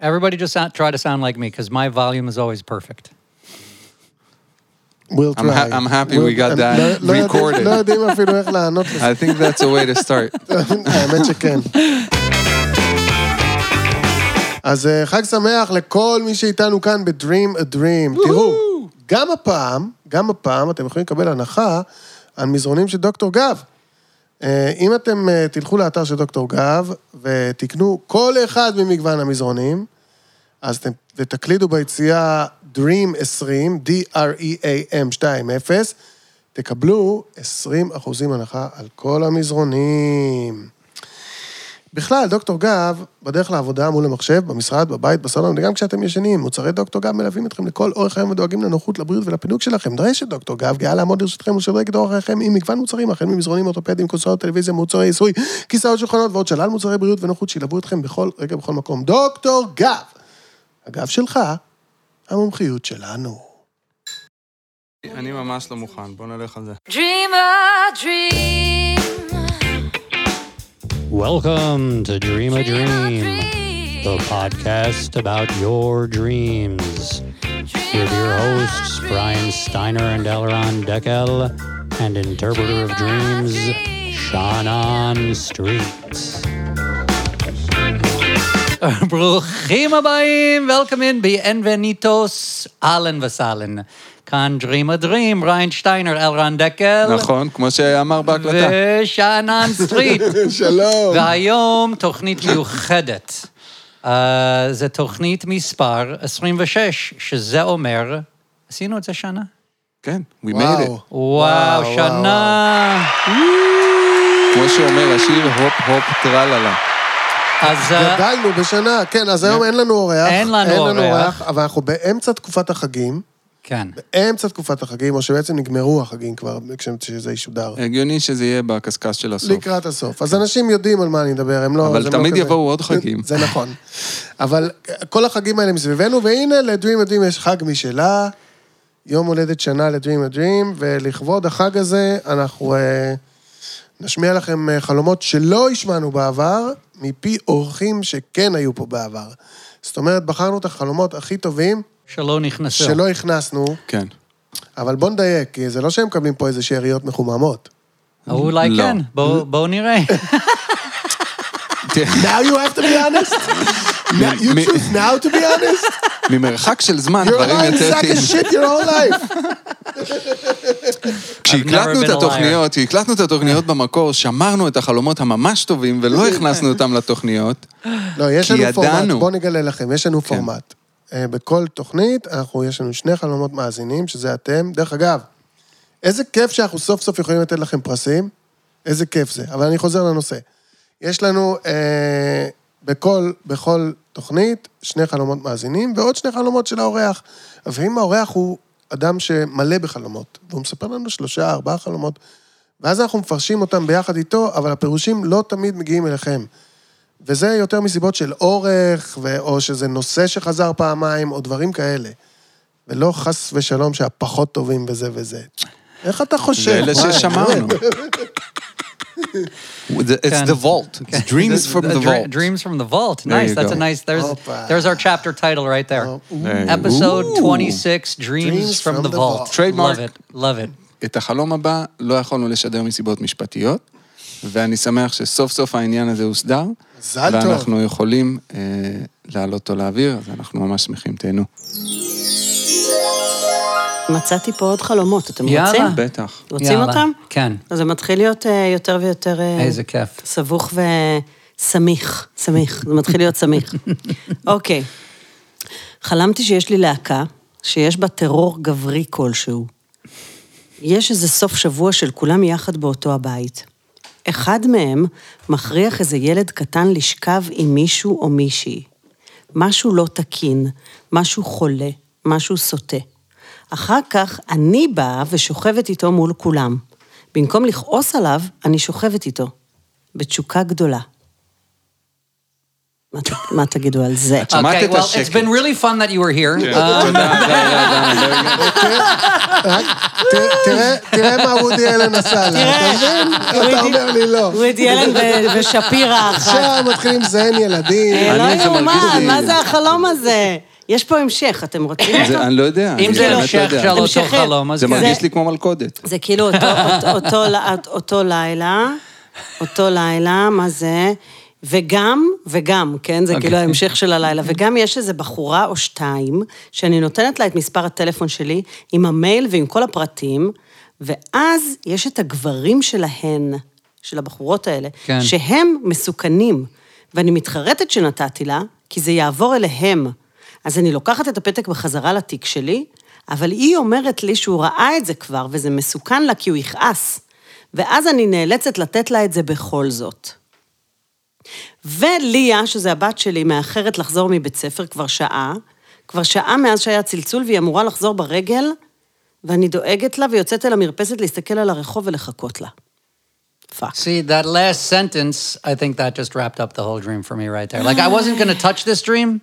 Everybody just sound, try to sound like me because my volume is always perfect. We'll I'm ha- try. I'm happy we got I'm that לא- לא recorded. לא יודעים אפילו איך לענות לזה. I think that's a way to start. האמת שכן. אז אה, חג שמח לכל מי שאיתנו כאן ב-Dream a Dream. תראו, גם הפעם, גם הפעם אתם יכולים לקבל הנחה על מזרונים של דוקטור גב. אה, אם אתם אה, תלכו לאתר של דוקטור גב ותקנו כל אחד ממגוון המזרונים, אז אתם ותקלידו ביציאה Dream 20, D-R-E-A-M 20, תקבלו 20 אחוזים הנחה על כל המזרונים. בכלל, דוקטור גב, בדרך לעבודה, מול המחשב, במשרד, בבית, בסלון, וגם כשאתם ישנים, מוצרי דוקטור גב מלווים אתכם לכל אורך היום ודואגים לנוחות, לבריאות ולפינוק שלכם. דרשת דוקטור גב גאה לעמוד לרשותכם ולשדרג את אורח חייכם עם מגוון מוצרים, החל ממזרונים אורתופדיים, קופסאות טלוויזיה, מוצרי עיסוי, כיסאות שולחנות ועוד שלל מוצרי בריאות ונוחות שילוו אתכם בכל רגע, בכל מקום. דוקטור גב! הגב שלך, המומחיות שלנו. אני ממש לא מוכן, בוא נלך על זה. Dream a dream. Welcome to Dream a Dream a Dream, dream. the podcast about your dreams. With your hosts, Brian Steiner and Elron Deckel, and interpreter of dreams, Shannon Street. ברוכים הבאים, welcome in, bienvenidos, אהלן וסהלן. כאן Dream a Dream, ריין שטיינר, אלרן דקל. נכון, כמו שאמר בהקלטה. ושאנן סטריט. שלום. והיום תוכנית מיוחדת. Uh, זה תוכנית מספר 26, שזה אומר, עשינו את זה שנה? כן, we made it. וואו. וואו, וואו, שנה. כמו שאומר השיר, הופ הופ טרללה. אז אה, גדלנו בשנה, כן, אז היום אין לנו אורח. אין לנו אורח. אבל אנחנו באמצע תקופת החגים, כן. באמצע תקופת החגים, או שבעצם נגמרו החגים כבר, כשזה ישודר. הגיוני שזה יהיה בקשקש של הסוף. לקראת הסוף. אז אנשים יודעים על מה אני מדבר, הם לא... אבל לא תמיד כזה- יבואו עוד חגים. זה נכון. אבל כל החגים האלה מסביבנו, והנה לדרים הדרים יש חג משלה, יום הולדת שנה לדרים הדרים, ולכבוד החג הזה אנחנו אה, נשמיע לכם אה, חלומות שלא השמענו בעבר, מפי אורחים שכן היו פה בעבר. זאת אומרת, בחרנו את החלומות הכי טובים שלא נכנסו. שלא הכנסנו, כן. אבל בוא נדייק, כי זה לא שהם מקבלים פה איזה שאריות מחוממות. אולי לא. כן, בואו בואו נראה. Now you have to be honest? Now, you מ- choose now to be honest? ממרחק של זמן, דברים יותר shit your whole life. כשהקלטנו I've את been התוכניות, כשהקלטנו את התוכניות במקור, שמרנו את החלומות הממש טובים ולא הכנסנו אותם לתוכניות. לא, יש כי לנו פורמט, ידענו. בואו נגלה לכם, יש לנו כן. פורמט. אה, בכל תוכנית, אנחנו, יש לנו שני חלומות מאזינים, שזה אתם. דרך אגב, איזה כיף שאנחנו סוף סוף יכולים לתת לכם פרסים, איזה כיף זה. אבל אני חוזר לנושא. יש לנו אה, בכל, בכל תוכנית שני חלומות מאזינים, ועוד שני חלומות של האורח. ואם האורח הוא אדם שמלא בחלומות, והוא מספר לנו שלושה, ארבעה חלומות, ואז אנחנו מפרשים אותם ביחד איתו, אבל הפירושים לא תמיד מגיעים אליכם. וזה יותר מסיבות של אורך, ו... או שזה נושא שחזר פעמיים, או דברים כאלה. ולא חס ושלום שהפחות טובים וזה וזה. איך אתה חושב? זה אלה וואי, ששמרנו. It's כן. the vault. It's dreams from the vault. Dreams from the vault. Nice. That's a nice. There's there's our chapter title right there. Oh, Episode Ooh. 26, Dreams, from, the, Vault. Trademark. Love it. Love it. את החלום הבא לא יכולנו לשדר מסיבות משפטיות, ואני שמח שסוף סוף העניין הזה הוסדר. מזל טוב. ואנחנו יכולים אה, להעלות אותו לאוויר, אז אנחנו ממש שמחים, תהנו. מצאתי פה עוד חלומות, אתם יאללה. רוצים? בטח. רוצים יאללה. אותם? כן. אז זה מתחיל להיות אה, יותר ויותר... אה, איזה כיף. סבוך וסמיך. סמיך, זה מתחיל להיות סמיך. אוקיי. חלמתי שיש לי להקה, שיש בה טרור גברי כלשהו. יש איזה סוף שבוע של כולם יחד באותו הבית. אחד מהם מכריח איזה ילד קטן לשכב עם מישהו או מישהי. משהו לא תקין, משהו חולה, משהו סוטה. אחר כך אני באה ושוכבת איתו מול כולם. במקום לכעוס עליו, אני שוכבת איתו. בתשוקה גדולה. מה תגידו על זה? שמעת Okay, את well, it's השקט. been really fun that you were here. תראה- מה וודי אלן עשה לה, אתה מבין? אתה אומר לי לא. ווידי אלן ושפירא אחת. עכשיו מתחילים לזיין ילדים. אה, לא יאומן, מה זה החלום הזה? יש פה המשך, אתם רוצים זה- אותו? אני לא יודע. אם זה לא המשך. של אותו חלום, אז זה כן. מרגיש לי כמו מלכודת. זה כאילו אותו לילה, אותו לילה, מה זה? וגם, וגם, כן? זה אוקיי. כאילו ההמשך של הלילה. וגם יש איזו בחורה או שתיים, שאני נותנת לה את מספר הטלפון שלי, עם המייל ועם כל הפרטים, ואז יש את הגברים שלהן, של הבחורות האלה, כן. שהם מסוכנים, ואני מתחרטת שנתתי לה, כי זה יעבור אליהם. אז אני לוקחת את הפתק בחזרה לתיק שלי, אבל היא אומרת לי שהוא ראה את זה כבר, וזה מסוכן לה כי הוא יכעס. ואז אני נאלצת לתת לה את זה בכל זאת. וליה, שזה הבת שלי, מאחרת לחזור מבית ספר כבר שעה, כבר שעה מאז שהיה צלצול, והיא אמורה לחזור ברגל, ואני דואגת לה ויוצאת אל המרפסת להסתכל על הרחוב ולחכות לה. פאק. See, that last sentence, I think that just wrapped up the whole dream for me right there. Like, I wasn't going to touch this dream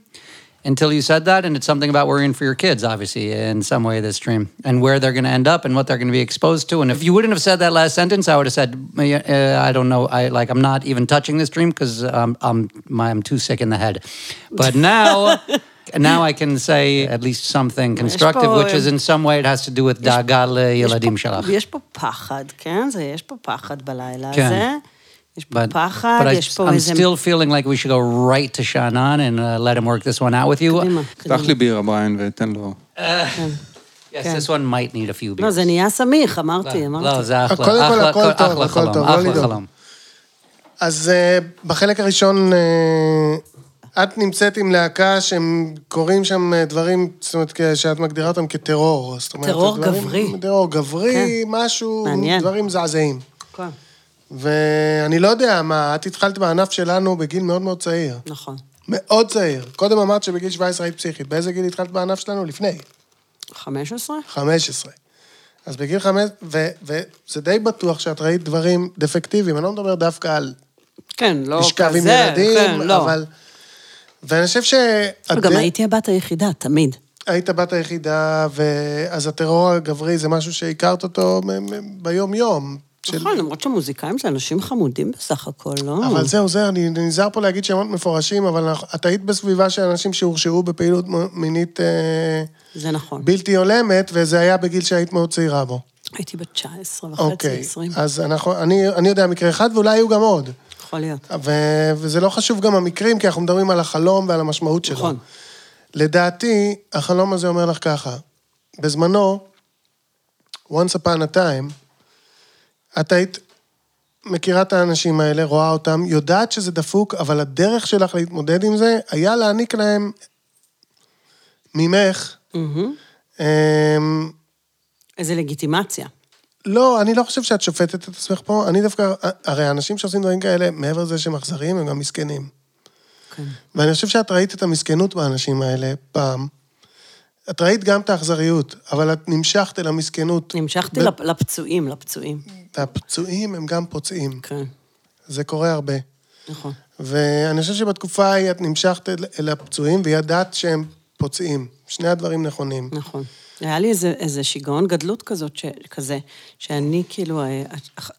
until you said that, and it's something about worrying for your kids, obviously, in some way, this dream, and where they're going to end up and what they're going to be exposed to. And if you wouldn't have said that last sentence, I would have said, uh, I don't know, I like, I'm not even touching this dream because um, I'm, my, I'm too sick in the head. But now, now I can say at least something constructive, which is in some way it has to do with דאגה לילדים שלך. יש פה פחד, כן? זה, יש פה פחד בלילה כן. הזה. יש פה But, פחד, but I, יש פה I'm איזה... still feeling like we should go right to Shannon and uh, let him work this one out with you. קדימה, פתח קדימה. לי בירה, בריין, ותן לו... Yes, this one might need a few beers. לא, זה נהיה סמיך, אמרתי, לא, אמרתי. זה אחלה, קודם כל, אחלה, הכל טוב, אחלה הכל חלום, טוב, לא אחלה לדאוג. חלום. אז אה, בחלק הראשון, אה, את נמצאת עם להקה שהם קוראים שם אה, דברים, זאת אומרת, שאת מגדירה אותם כטרור. טרור גברי. טרור גברי, כן. משהו. דברים מזעזעים. כן, ואני לא יודע מה, את התחלת בענף שלנו בגיל מאוד מאוד צעיר. נכון. מאוד צעיר. קודם אמרת שבגיל 17 היית פסיכית. באיזה גיל התחלת בענף שלנו? לפני. 15? 15. אז בגיל 5, ו- וזה די בטוח שאת ראית דברים דפקטיביים. אני לא מדבר דווקא על כן, לא כזה, לשכב עם ילדים, כן, לא. אבל... ואני חושב שאת... גם הייתי הבת היחידה, תמיד. היית הבת היחידה, ואז הטרור הגברי זה משהו שהכרת אותו ביום-יום. של- נכון, למרות שמוזיקאים זה אנשים חמודים בסך הכל, לא? אבל זהו, זהו, אני נזהר פה להגיד שמות מפורשים, אבל את היית בסביבה של אנשים שהורשעו בפעילות מינית אה, זה נכון. בלתי הולמת, וזה היה בגיל שהיית מאוד צעירה בו. הייתי בת 19 וחצי, אוקיי, 20. אז אנחנו, אני, אני יודע מקרה אחד, ואולי היו גם עוד. יכול להיות. ו, וזה לא חשוב גם המקרים, כי אנחנו מדברים על החלום ועל המשמעות שלו. נכון. לדעתי, החלום הזה אומר לך ככה, בזמנו, once upon a time, את היית מכירה את האנשים האלה, רואה אותם, יודעת שזה דפוק, אבל הדרך שלך להתמודד עם זה, היה להעניק להם ממך, מהמם. אמ, איזה לגיטימציה. לא, אני לא חושב שאת שופטת את עצמך פה, אני דווקא, הרי האנשים שעושים דברים כאלה, מעבר לזה שהם אכזריים, הם גם מסכנים. כן. ואני חושב שאת ראית את המסכנות באנשים האלה פעם. את ראית גם את האכזריות, אבל את נמשכת אל המסכנות. נמשכתי לפ- לפצועים, לפצועים. והפצועים הם גם פוצעים. כן, זה קורה הרבה. נכון. ואני חושב שבתקופה ההיא את נמשכת אל הפצועים וידעת שהם פוצעים. שני הדברים נכונים. נכון. היה לי איזה, איזה שיגעון גדלות כזאת, ש, כזה, שאני כאילו אה,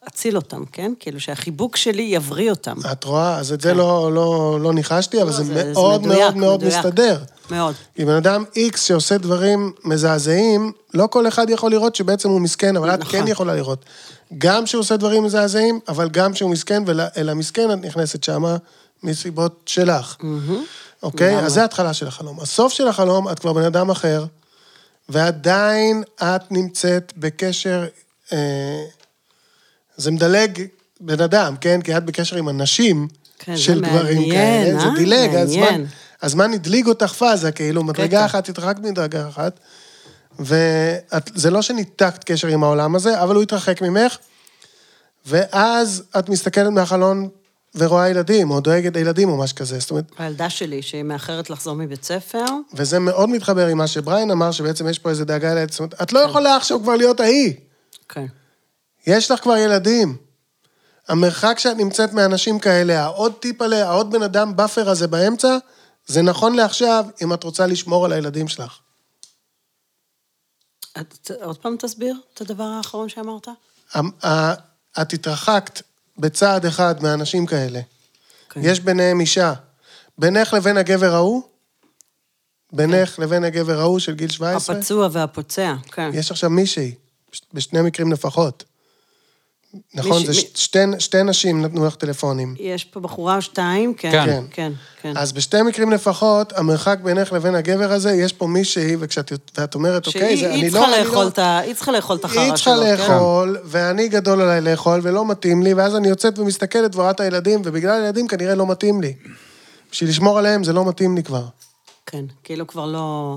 אציל אותם, כן? כאילו שהחיבוק שלי יבריא אותם. את רואה? אז את זה לא, לא, לא ניחשתי, אבל לא, זה, זה- זה מאוד מדויק, מאוד מאוד מדויק. מסתדר. מאוד. כי בן אדם איקס שעושה דברים מזעזעים, לא כל אחד יכול לראות שבעצם הוא מסכן, אבל את נכון. כן יכולה לראות. גם שהוא עושה דברים מזעזעים, אבל גם שהוא מסכן, ואל המסכן את נכנסת שמה מסיבות שלך. אוקיי? לגמרי. אז זה ההתחלה של החלום. הסוף של החלום, את כבר בן אדם אחר, ועדיין את נמצאת בקשר... אה, זה מדלג בן אדם, כן? כי את בקשר עם אנשים כן, זה של גברים מעניין, כאלה. זה אה? דילג, הזמן. הזמן הדליג אותך פאזה, כאילו, מדרגה. אחת התרחקת מדרגה אחת, וזה לא שניתקת קשר עם העולם הזה, אבל הוא התרחק ממך, ואז את מסתכלת מהחלון ורואה ילדים, או דואגת לילדים או משהו כזה. זאת אומרת, הילדה שלי, שהיא מאחרת לחזור מבית ספר, וזה מאוד מתחבר עם מה שבריין אמר, שבעצם יש פה איזה דאגה לילד. זאת אומרת, את לא יכולה עכשיו כבר להיות ההיא. כן. יש לך כבר ילדים. המרחק שאת נמצאת מאנשים כאלה, העוד טיפ עליה, העוד בן אדם buffer הזה באמצע, זה נכון לעכשיו, אם את רוצה לשמור על הילדים שלך. את- עוד פעם תסביר את הדבר האחרון שאמרת? ה- את התרחקת בצעד אחד מאנשים כאלה. כן. יש ביניהם אישה. בינך לבין הגבר ההוא, בינך לבין הגבר ההוא של גיל 17, הפצוע והפוצע, כן. יש עכשיו מישהי, בשני מקרים לפחות. נכון, זה שתי, שתי נשים נתנו לך טלפונים. יש פה בחורה או שתיים, כן. כן. כן, כן, כן. אז בשתי מקרים לפחות, המרחק בינך לבין הגבר הזה, יש פה מישהי, וכשאת אומרת, אוקיי, שהיא זה, אני לא... לאכול לא... היא צריכה לאכול את החרא שלו. היא צריכה כן? לאכול, ואני גדול עליי לאכול, ולא מתאים לי, ואז אני יוצאת ומסתכלת ורואה את הילדים, ובגלל הילדים כנראה לא מתאים לי. בשביל לשמור עליהם זה לא מתאים לי כבר. כן, כאילו כבר לא...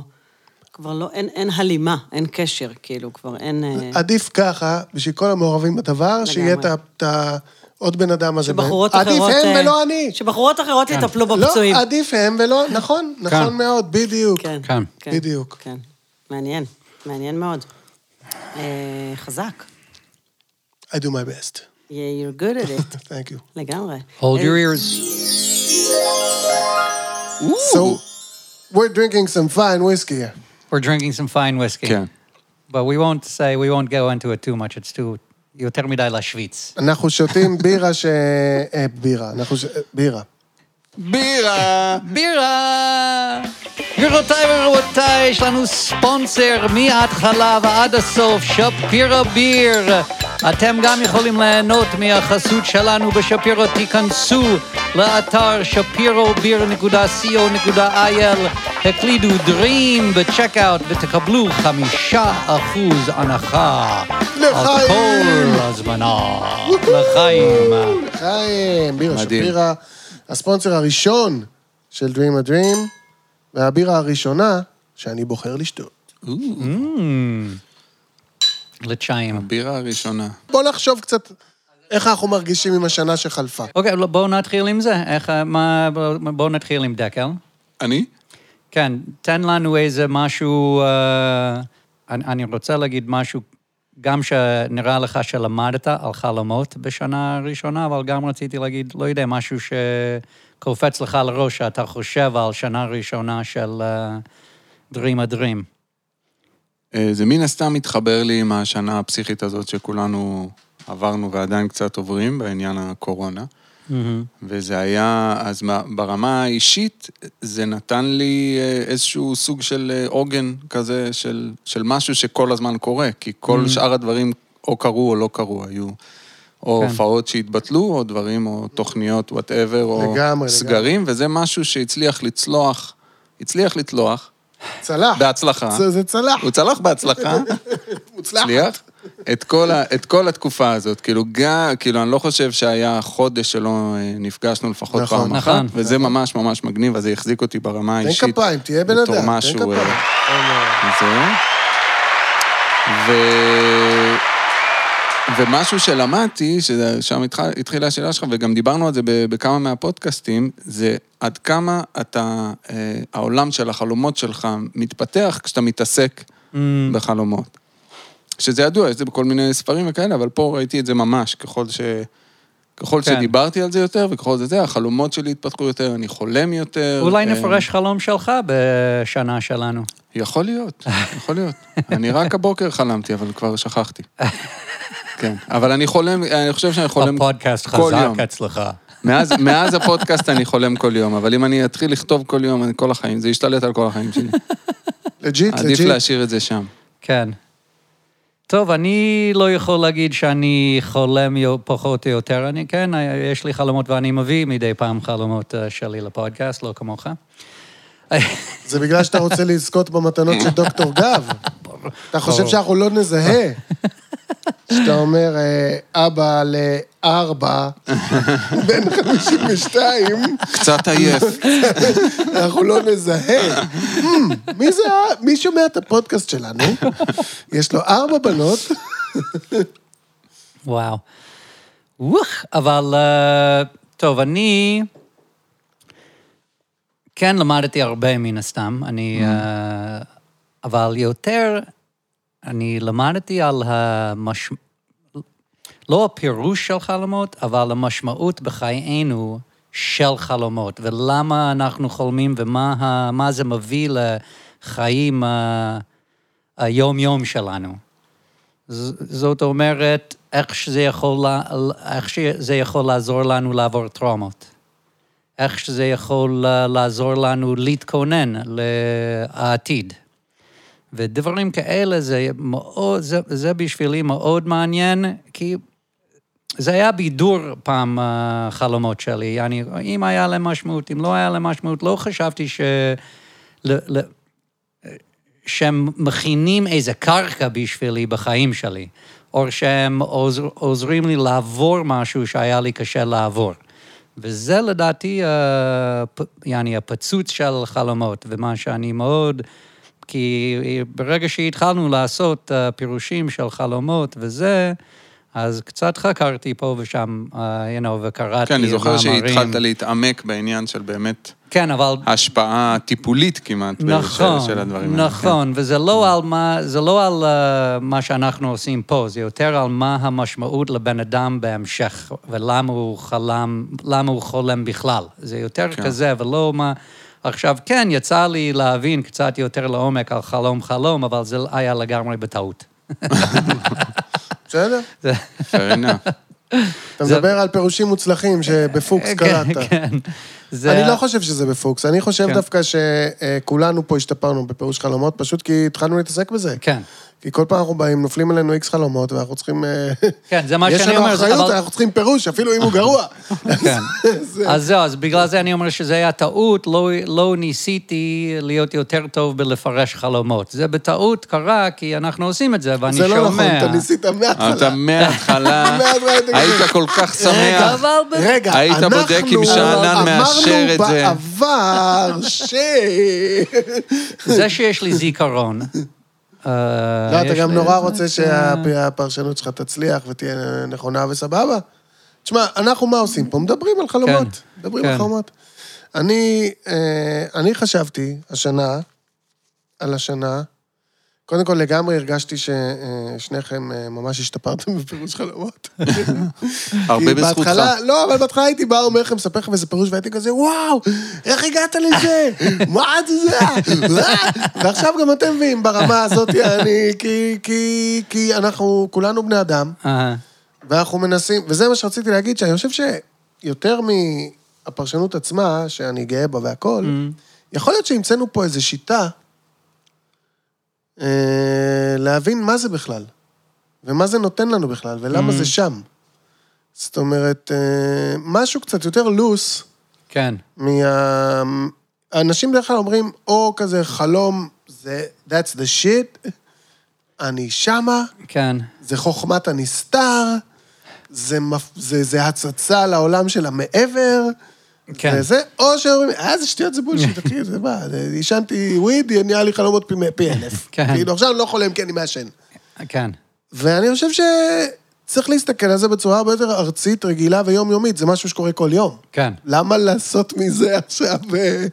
כבר לא... אין, אין הלימה, אין קשר, כאילו, כבר אין... אה, עדיף ככה, בשביל כל המעורבים בדבר, שיהיה את ה-. עוד בן אדם הזה. שבחורות. אחרות... עדיף הם אה, ולא אני. שבחורות אחרות יטפלו בפצועים. לא, עדיף הם ולא... נכון, נכון כן. מאוד, בדיוק. כן, כן. כן. בדיוק. כן, מעניין, מעניין מאוד. אה, חזק. I do my best. Yeah, you're good at it. Thank you. לגמרי. Hold your ears. So, we're drinking some fine whiskey here. We're drinking some fine whiskey. כן. But we won't say, we won't go into it too much. It's too... יותר מדי להשוויץ. אנחנו שותים בירה ש... אה, בירה. אנחנו ש... בירה. בירה! בירה! גבירותיי ורבותיי, יש לנו ספונסר מההתחלה ועד הסוף, שפירא ביר. אתם גם יכולים ליהנות מהחסות שלנו בשפירו. תיכנסו לאתר שפירוביר.co.il, הקלידו Dream בצ'קאוט ותקבלו חמישה אחוז הנחה. על לחיים! כל הזמנה. לחיים. חיים, בירה. שפירא, הספונסר הראשון של Dream a Dream, והבירה הראשונה שאני בוחר לשתות. לצ'יים. הבירה הראשונה. בוא נחשוב קצת איך אנחנו מרגישים עם השנה שחלפה. אוקיי, לא, בואו נתחיל עם זה. איך, מה, בואו נתחיל עם דקל. אני? כן, תן לנו איזה משהו, אה, אני, אני רוצה להגיד משהו, גם שנראה לך שלמדת על חלומות בשנה הראשונה, אבל גם רציתי להגיד, לא יודע, משהו שקופץ לך לראש, שאתה חושב על שנה ראשונה של אה, Dream a Dream. אה, זה מן הסתם מתחבר לי עם השנה הפסיכית הזאת שכולנו עברנו ועדיין קצת עוברים בעניין הקורונה. וזה היה, אז מה- ברמה האישית, זה נתן לי אה, איזשהו סוג של אה, עוגן כזה, של, של משהו שכל הזמן קורה, כי כל שאר הדברים או קרו או לא קרו, היו או כן. הופעות שהתבטלו, או דברים, או תוכניות, whatever, או לגמרי, סגרים, וזה משהו שהצליח לצלוח, הצליח לצלוח, צלח. בהצלחה. זה, זה צלח. הוא צלח בהצלחה, מוצלח. הצליח, את כל, ה, את כל התקופה הזאת. כאילו, גם, כאילו, אני לא חושב שהיה חודש שלא אה, נפגשנו לפחות נכון. פעם נכון. אחת, וזה ממש ממש מגניב, אז זה החזיק אותי ברמה תן האישית. כפיים, תהיה בן אדם, תן משהו, כפיים. אה, זה. ו... ומשהו שלמדתי, ששם התחיל, התחילה השאלה שלך, וגם דיברנו על זה בכמה מהפודקאסטים, זה עד כמה אתה, אה, העולם של החלומות שלך מתפתח כשאתה מתעסק בחלומות. שזה ידוע, יש את זה בכל מיני ספרים וכאלה, אבל פה ראיתי את זה ממש, ככל ש... ככל כן. שדיברתי על זה יותר, וככל זה זה, החלומות שלי התפתחו יותר, אני חולם יותר. אולי אה, נפרש חלום שלך בשנה שלנו. יכול להיות, יכול להיות. אני רק הבוקר חלמתי, אבל כבר שכחתי. כן, אבל אני חולם, אני חושב שאני חולם הפודקאסט כל יום. חזק אצלך. מאז, מאז הפודקאסט אני חולם כל יום, אבל אם אני אתחיל לכתוב כל יום, אני כל החיים, זה ישתלט על כל החיים שלי. legit, עדיף legit. להשאיר את זה שם. כן. טוב, אני לא יכול להגיד שאני חולם פחות או יותר, אני כן, יש לי חלומות ואני מביא מדי פעם חלומות אה, שלי לפודקאסט, לא כמוך. זה בגלל שאתה רוצה לזכות במתנות של דוקטור גב. אתה חושב שאנחנו לא נזהה. שאתה אומר, אה, אבא לארבע, בן 52, קצת עייף. אנחנו לא נזהה. Hmm, מי זה, מי שומע את הפודקאסט שלנו? יש לו ארבע בנות, וואו. וואח, אבל אה, טוב, אני כן למדתי הרבה מן הסתם, אני... אה, אבל יותר, אני למדתי על המש... לא הפירוש של חלומות, אבל המשמעות בחיינו של חלומות, ולמה אנחנו חולמים ומה זה מביא לחיים ה- היום-יום שלנו. זאת אומרת, איך שזה יכול, איך שזה יכול לעזור לנו לעבור טראומות. איך שזה יכול אה, לעזור לנו להתכונן לעתיד. ודברים כאלה זה מאוד, זה, זה בשבילי מאוד מעניין, כי זה היה בידור פעם החלומות שלי. אני, אם היה להם משמעות, אם לא היה להם משמעות, לא חשבתי ש... ל, ל, שהם מכינים איזה קרקע בשבילי בחיים שלי, או שהם עוזר, עוזרים לי לעבור משהו שהיה לי קשה לעבור. וזה לדעתי, אה, יעני, הפצוץ של חלומות, ומה שאני מאוד... כי ברגע שהתחלנו לעשות אה, פירושים של חלומות וזה, אז קצת חקרתי פה ושם, אה, you know, וקראתי כן, אני זוכר מאמרים. שהתחלת להתעמק בעניין של באמת כן, אבל השפעה טיפולית כמעט נכון, של, של הדברים האלה. נכון, וזה לא על מה, זה לא על uh, מה שאנחנו עושים פה, זה יותר על מה המשמעות לבן אדם בהמשך, ולמה הוא חלם, למה הוא חולם בכלל. זה יותר כן. כזה, ולא מה... עכשיו, כן, יצא לי להבין קצת יותר לעומק על חלום חלום, אבל זה היה לגמרי בטעות. בסדר? זה- Fair enough. אתה מדבר על פירושים מוצלחים שבפוקס קראת. כן, כן. אני לא חושב שזה בפוקס, אני חושב כן. דווקא שכולנו פה השתפרנו בפירוש חלומות, פשוט כי התחלנו להתעסק בזה. כן, כי כל פעם אנחנו באים, נופלים עלינו איקס חלומות, ואנחנו צריכים... אה, כן, זה מה יש שאני לנו אומר, זה- אחריות, אבל- אנחנו צריכים פירוש, אפילו אם הוא גרוע. כן. זה- אז זהו, אז בגלל זה אני אומר שזה היה טעות, לא, לא ניסיתי להיות יותר טוב בלפרש חלומות. זה בטעות קרה, כי אנחנו עושים את זה, ואני זה שומע... לא נכון, אתה ניסית מההתחלה. אתה מההתחלה, היית. כל כך רגע, שמח. רגע, היית אנחנו בודק אם שאנן מאשר את זה. אמרנו בעבר ש... זה שיש לי זיכרון. אה, לא, אתה גם נורא רוצה שהפרשנות שלך תצליח ותהיה נכונה וסבבה. תשמע, אנחנו מה עושים פה? מדברים על חלומות. מדברים על כן. חלומות. אני, אה, אני חשבתי השנה, על השנה, קודם כל לגמרי הרגשתי ששניכם אה, ממש השתפרתם בפירוש חלומות. הרבה בזכותך. לא, אבל בהתחלה הייתי בא, אומר לכם, מספר לכם איזה פירוש, והייתי כזה, וואו, איך הגעת לזה? מה זה? אה?" ועכשיו גם אתם מביאים ברמה הזאת, אני, כי, כי, כי אנחנו כולנו בני אדם, אה, ואנחנו מנסים, וזה מה שרציתי להגיד, שאני חושב שיותר מהפרשנות עצמה, שאני גאה בה והכול, יכול להיות שהמצאנו פה איזו שיטה אה, להבין מה זה בכלל, ומה זה נותן לנו בכלל, ולמה זה שם. זאת אומרת, אה, משהו קצת יותר לוס, כן, מה... האנשים בדרך כלל אומרים, או כזה חלום, זה, that's the shit, אני שמה, כן, זה חוכמת הנסתר, זה, מפ... זה, זה הצצה לעולם של המעבר, כן. זה, זה, או שאומרים, אה, זה שטויות, זה בולשיט, אחי, זה מה, עישנתי וויד, נהיה לי חלומות פי, אלף. כן. כאילו, עכשיו אני לא חולם כי אני מעשן. כן, ואני חושב שצריך להסתכל על זה בצורה הרבה יותר ארצית, רגילה ויומיומית, זה משהו שקורה כל יום. כן, למה לעשות מזה עכשיו? ו-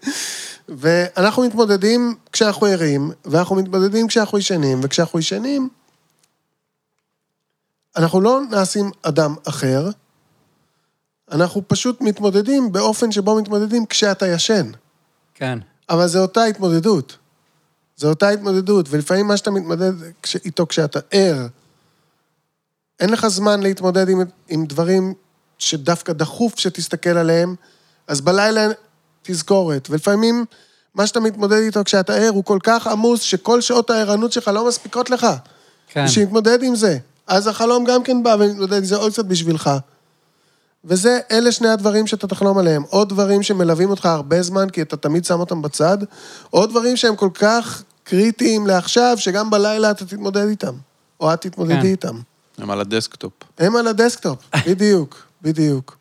ואנחנו מתמודדים כשאנחנו ערים, ואנחנו מתמודדים כשאנחנו ישנים, וכשאנחנו ישנים, אנחנו לא נעשים אדם אחר, אנחנו פשוט מתמודדים באופן שבו מתמודדים כשאתה ישן. כן, אבל זו אותה התמודדות. זו אותה התמודדות, ולפעמים מה שאתה מתמודד כש- איתו כשאתה ער, אין לך זמן להתמודד עם, עם דברים שדווקא דחוף שתסתכל עליהם, אז בלילה תזכורת. ולפעמים מה שאתה מתמודד איתו כשאתה ער הוא כל כך עמוס, שכל שעות הערנות שלך לא מספיקות לך. כן, בשביל להתמודד עם זה. אז החלום גם כן בא ומתמודד עם זה עוד קצת בשבילך. וזה, אלה שני הדברים שאתה תחלום עליהם. עוד דברים שמלווים אותך הרבה זמן, כי אתה תמיד שם אותם בצד, עוד דברים שהם כל כך קריטיים לעכשיו, שגם בלילה אתה תתמודד איתם. או את תתמודדי כן. איתם. הם על הדסקטופ. הם על הדסקטופ, בדיוק, בדיוק.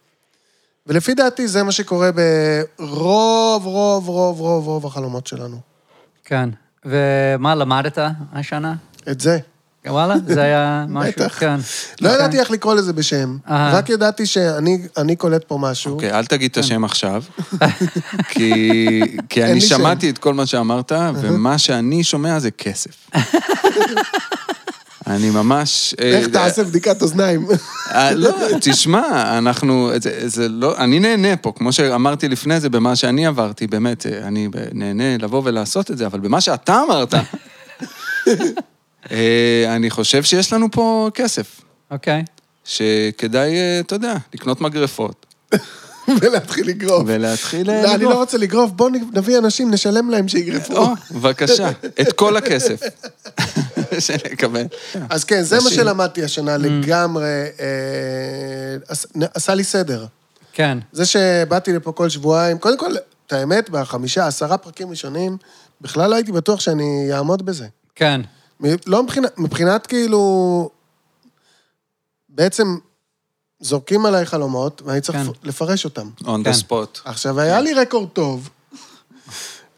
ולפי דעתי זה מה שקורה ברוב, רוב, רוב, רוב, רוב החלומות שלנו. כן. ומה למדת השנה? את זה. וואלה, זה היה משהו, בטח. כן. לא אוקיי. ידעתי איך לקרוא לזה בשם. רק ידעתי שאני אני קולט פה משהו. אוקיי, אל תגיד כן. את השם עכשיו, כי אני. שמעתי את כל מה שאמרת, ומה שאני שומע זה כסף. אני ממש... אה, איך תעשה בדיקת אוזניים? אה, לא, תשמע, אנחנו, זה, זה לא, אני נהנה פה, כמו שאמרתי לפני זה, במה שאני עברתי, באמת, אה, אני נהנה לבוא ולעשות את זה, אבל במה שאתה אמרת, אה, אני חושב שיש לנו פה כסף, אוקיי. שכדאי, אה, אתה יודע, לקנות מגרפות, ולהתחיל לגרוף. ולהתחיל אה, לא, אני לגרוף. לא רוצה לגרוף, בואו נביא אנשים, נשלם להם שיגרפו. או, בבקשה, את כל הכסף שנקבל. אז כן, זה מה. שלמדתי השנה לגמרי, אה, עש- עשה לי סדר. כן. זה שבאתי לפה כל שבועיים, קודם כל, את האמת, בחמישה, עשרה פרקים ראשונים, בכלל לא הייתי בטוח שאני אעמוד בזה. כן. לא מבחינת, מבחינת כאילו... בעצם זורקים עליי חלומות, ואני צריך כן. לפרש אותם. on כן. the spot. עכשיו, היה לי רקורד טוב,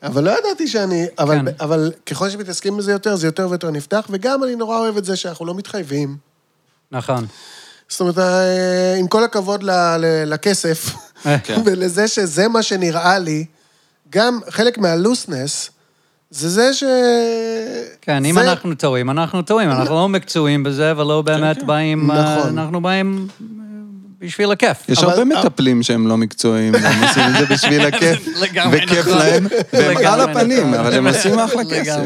אבל לא ידעתי שאני... אבל, כן. אבל ככל שמתעסקים בזה יותר, זה יותר ויותר נפתח, וגם אני נורא אוהב את זה שאנחנו לא מתחייבים. נכון. זאת אומרת, אה, עם כל הכבוד ל- ל- לכסף, כן. ולזה שזה מה שנראה לי, גם חלק מהלוסנס, זה זה ש... כן, אם זה- אנחנו טועים, אנחנו טועים. אנחנו לא מקצועיים בזה, ולא באמת באים... אה, נכון. אנחנו באים אה, בשביל הכיף. יש הרבה מטפלים שהם לא מקצועיים, הם עושים את זה בשביל הכיף, לגמרי וכיף נכון. להם, והם על הפנים, נכון. אבל הם עושים אחלה כסף.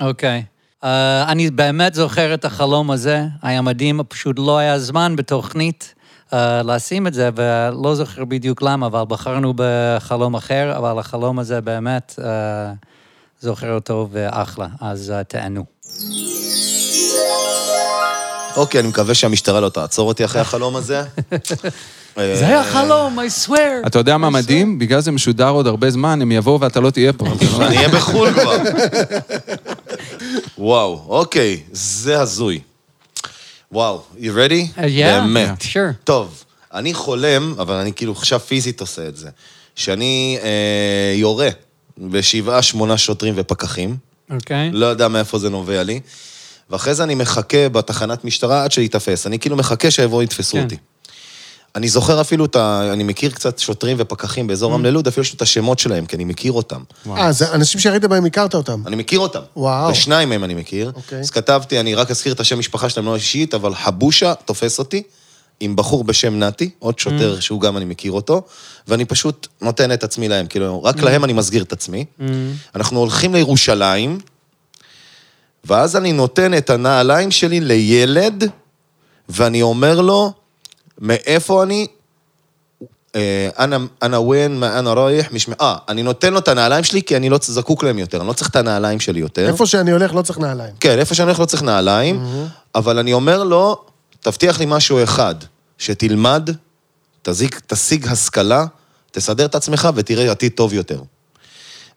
אוקיי. אה, אני באמת זוכר את החלום הזה, היה מדהים, פשוט לא היה זמן בתוכנית אה, לשים את זה, ולא זוכר בדיוק למה, אבל בחרנו בחלום אחר, אבל החלום הזה באמת, אה, זוכר אותו ואחלה, אז אה, תענו. אוקיי, אני מקווה שהמשטרה לא תעצור אותי אחרי החלום הזה. זה היה חלום, I swear. אתה יודע מה מדהים? בגלל זה משודר עוד הרבה זמן, הם יבואו ואתה לא תהיה פה. אני אהיה בחו"ל כבר. וואו, אוקיי, זה הזוי. וואו, you ready? Uh, yeah, באמת. sure. טוב, אני חולם, אבל אני כאילו עכשיו פיזית עושה את זה, שאני אה, יורה בשבעה, שמונה שוטרים ופקחים, אוקיי. לא יודע מאיפה זה נובע לי, ואחרי זה אני מחכה בתחנת משטרה עד שייתפס. אני כאילו מחכה שיבואו יתפסו כן. אותי. אני זוכר אפילו את ה... אני מכיר קצת שוטרים ופקחים באזור רמלה לוד, אפילו יש לי את השמות שלהם, כי אני מכיר אותם. אה, זה אנשים שראית בהם, הכרת אותם. אני מכיר אותם. וואו. ושניים מהם אני מכיר. אוקיי. אז כתבתי, אני רק אזכיר את השם משפחה שלהם לא אישית, אבל חבושה תופס אותי, עם בחור בשם נתי, עוד שוטר שהוא גם אני מכיר אותו, ואני פשוט נותן את עצמי להם, כאילו, רק להם אני מסגיר את עצמי. אנחנו הולכים לירושלים, ואז אני נותן את הנעליים שלי לילד, ואני אומר לו, מאיפה אני? אה, אנא ווין, מה אנא ראיח, משמע... אה, אני נותן לו את הנעליים שלי כי אני לא זקוק להם יותר, אני לא צריך את הנעליים שלי יותר. איפה שאני הולך לא צריך נעליים. כן, איפה שאני הולך לא צריך נעליים, אבל אני אומר לו, תבטיח לי משהו אחד, שתלמד, תזיק, תשיג השכלה, תסדר את עצמך ותראה עתיד טוב יותר.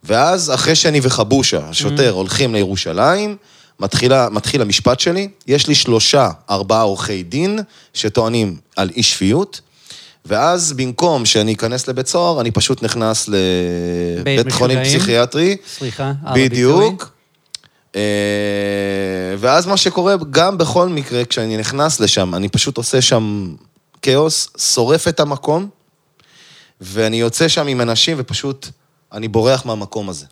ואז, אחרי שאני וחבושה, השוטר, הולכים לירושלים, מתחילה, מתחיל המשפט שלי, יש לי שלושה, ארבעה עורכי דין שטוענים על אי שפיות, ואז במקום שאני אכנס לבית סוהר, אני פשוט נכנס לבית חולים? פסיכיאטרי. סליחה. בדיוק. אה, ואז מה שקורה, גם בכל מקרה, כשאני נכנס לשם, אני פשוט עושה שם כאוס, שורף את המקום, ואני יוצא שם עם אנשים ופשוט, אני בורח מהמקום הזה.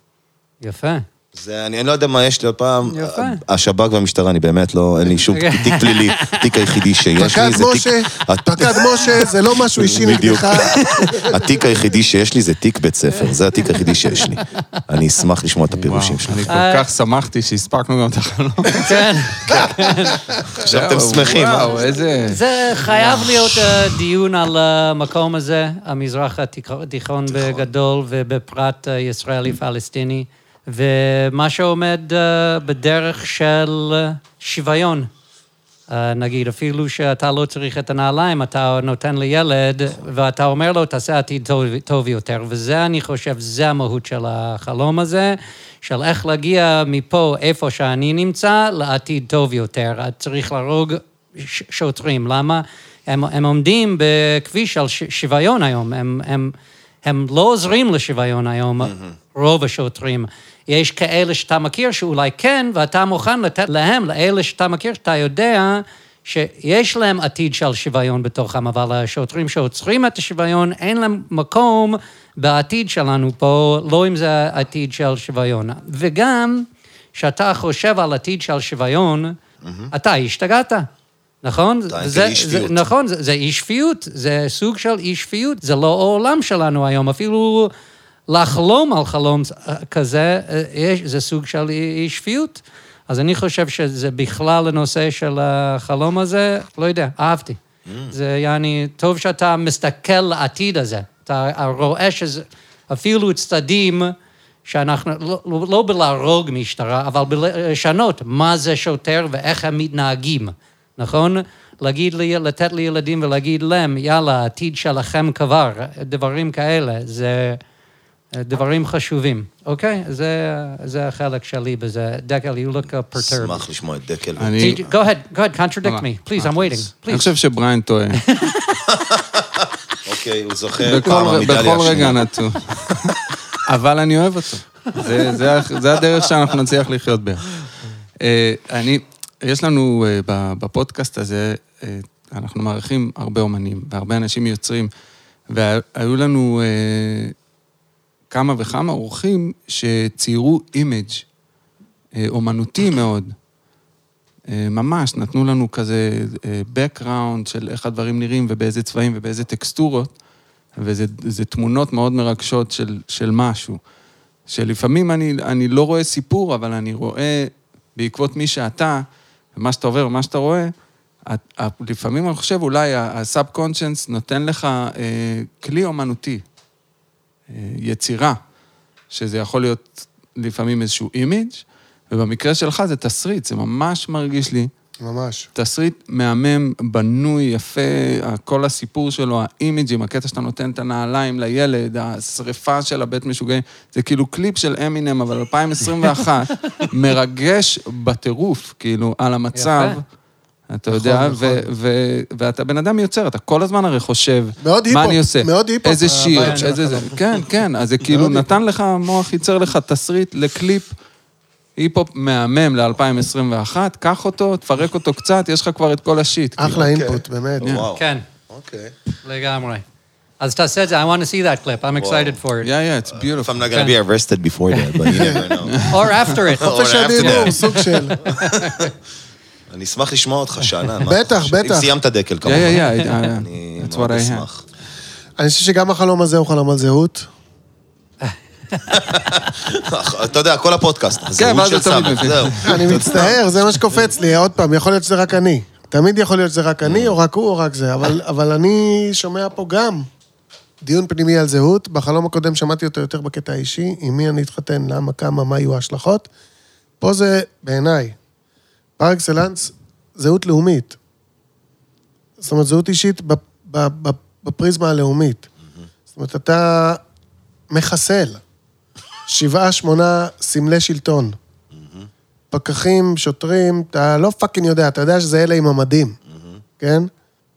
יפה. זה, אני, אני לא יודע מה יש לי עוד פעם. יפה. השב"כ והמשטרה, אני באמת לא, אין לי שום אוקיי. תיק פלילי. התיק היחידי שיש לי זה תיק... משה, הת- פקד משה, זה לא משהו אישי. נגדך. התיק היחידי שיש לי זה תיק בית ספר, זה התיק היחידי שיש לי. אני אשמח לשמוע את הפירושים שלך. אני כל אה, כך שמחתי שהספקנו גם את החלום. כן. עכשיו אתם שמחים, אה? וואו, איזה... זה חייב להיות אה, דיון על המקום הזה, המזרח התיכ- התיכון בגדול, ובפרט ישראלי-פלסטיני, ומה שעומד אה, בדרך של אה, שוויון. אה, נגיד, אפילו שאתה לא צריך את הנעליים, אתה נותן לילד, ואתה אומר לו, תעשה עתיד טוב, טוב יותר. וזה, אני חושב, זה המהות של החלום הזה, של איך להגיע מפה, איפה שאני נמצא, לעתיד טוב יותר. צריך להרוג שוטרים. למה? הם, הם עומדים בכביש על ש- שוויון היום. הם, הם, הם לא עוזרים לשוויון היום, רוב השוטרים. יש כאלה שאתה מכיר שאולי כן, ואתה מוכן לתת להם, לאלה שאתה מכיר, שאתה יודע שיש להם עתיד של שוויון בתוכם, אבל השוטרים שעוצרים את השוויון, אין להם מקום בעתיד שלנו פה, לא אם זה עתיד של שוויון. וגם, שאתה חושב על עתיד של שוויון, אתה השתגעת. נכון? זה- אי שפיות. זה- נכון, זה, זה אי שפיות, זה סוג של אי שפיות, זה לא העולם שלנו היום, אפילו לחלום על חלום אה, כזה, אה, יש, זה סוג של אי שפיות. אז אני חושב שזה בכלל הנושא של החלום הזה, לא יודע, אהבתי. Mm. זה יעני, טוב שאתה מסתכל לעתיד הזה. אתה רואה שזה, אפילו צדדים שאנחנו, לא, לא לא בלהרוג משטרה, אבל בלשנות מה זה שוטר ואיך הם מתנהגים, נכון? להגיד לי, לתת לילדים ולהגיד להם, יאללה, העתיד שלכם כבר, דברים כאלה, זה דברים חשובים, אוקיי? זה, זה החלק שלי בזה. דקל, you look perturbed. אשמח לשמוע את דקל. אני- Go ahead, go ahead, contradict me. Please, I'm waiting. אני. חושב שבריין טועה. אוקיי, הוא זוכר פעם המדליה בכל רגע השנייה. נתון. אבל אני אוהב אותו. זה- זה ה- זה הדרך שאנחנו נצליח לחיות ביחד. אה, אני, יש לנו אה, בפודקאסט הזה, אה, אנחנו מארחים הרבה אומנים והרבה אנשים יוצרים, והיו לנו אה, כמה וכמה אורחים שציירו image אה, אומנותי מאוד. אה, ממש, נתנו לנו כזה אה, background של איך הדברים נראים ובאיזה צבעים ובאיזה טקסטורות, וזה זה תמונות מאוד מרגשות של, של משהו. שלפעמים אני, אני לא רואה סיפור, אבל אני רואה בעקבות מי שאתה, ומה שאתה עובר ומה שאתה רואה, את- לפעמים אני חושב אולי הסאב קונשנס נותן לך אה, כלי אומנותי, יצירה, שזה יכול להיות לפעמים איזשהו אימיג', ובמקרה שלך זה תסריט, זה ממש מרגיש לי ממש. תסריט מהמם, בנוי, יפה, כל הסיפור שלו, האימיג'ים, הקטע שאתה נותן את הנעליים לילד, השריפה של הבית משוגעים, זה כאילו קליפ של אמינם, אבל 2021, מרגש בטירוף, כאילו, על המצב. יפה. אתה יודע, נכון. ו- ו- ואתה בן אדם יוצר, אתה כל הזמן הרי חושב, מאוד מה אני עושה? מאוד איזה שיר, ה vibe של איזה זה. כן, כן, אז זה כאילו נתן לך, המוח ייצר לך תסריט לקליפ היפ-הופ מהמם ל-2021, קח אותו, תפרק אותו קצת, יש לך כבר את כל ה shit. אחלה input, באמת. וואו. כן, אוקיי. לגמרי. אז תעשה את זה, I want to see that clip, I'm excited for it. Yeah, yeah, it's If beautiful. I'm not gonna be arrested before that, but you never know. Or after it. חופש after הדיבור. סוג של... אני אשמח לשמוע אותך, שאנן. בטח? בטח. אם סיימת דקל, כמובן. yeah, yeah, אני מאוד. אשמח. אני חושב שגם החלום הזה הוא חלום על זהות. אתה יודע, כל הפודקאסט, כן, הזהות של מבין. זהו. אני מצטער, זה מה שקופץ לי. עוד פעם, יכול להיות שזה רק אני. תמיד יכול להיות שזה רק אני, או רק הוא, או רק זה. אבל, אבל אני שומע פה גם דיון פנימי על זהות. בחלום הקודם שמעתי אותו יותר בקטע האישי, עם מי אני אתחתן, למה, כמה, מה יהיו ההשלכות. פה זה, בעיניי, פר אקסלנס, זהות לאומית. זאת אומרת, זהות אישית בפריזמה הלאומית. זאת אומרת, אתה מחסל שבעה, שמונה סמלי שלטון. פקחים, שוטרים, אתה לא פאקינג יודע, אתה יודע שזה אלה עם המדים, כן?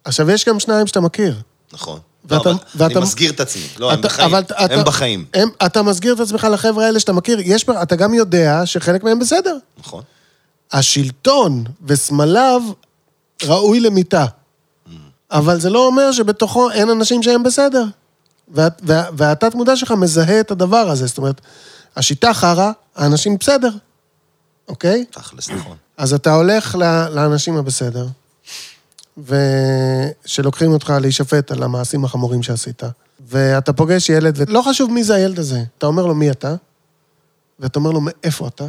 עכשיו, יש גם שניים שאתה מכיר. נכון. ואתה- לא, אבל ואתה- אני מסגיר את עצמי. לא, הם אתה- בחיים. אבל אתה- הם בחיים. הם, אתה מסגיר את עצמך לחבר'ה האלה שאתה מכיר, יש, אתה גם יודע שחלק מהם בסדר. נכון. השלטון וסמליו ראוי למיתה. אבל זה לא אומר שבתוכו אין אנשים שהם בסדר. וה- וה- והתת מודע שלך מזהה את הדבר הזה. זאת אומרת, השיטה חרא, האנשים בסדר, אוקיי? תכלס, נכון. אז אתה הולך לאנשים הבסדר, ושלוקחים אותך להישפט על המעשים החמורים שעשית, ואתה פוגש ילד, ולא חשוב מי זה הילד הזה, אתה אומר לו מי אתה, ואתה אומר לו מאיפה אתה,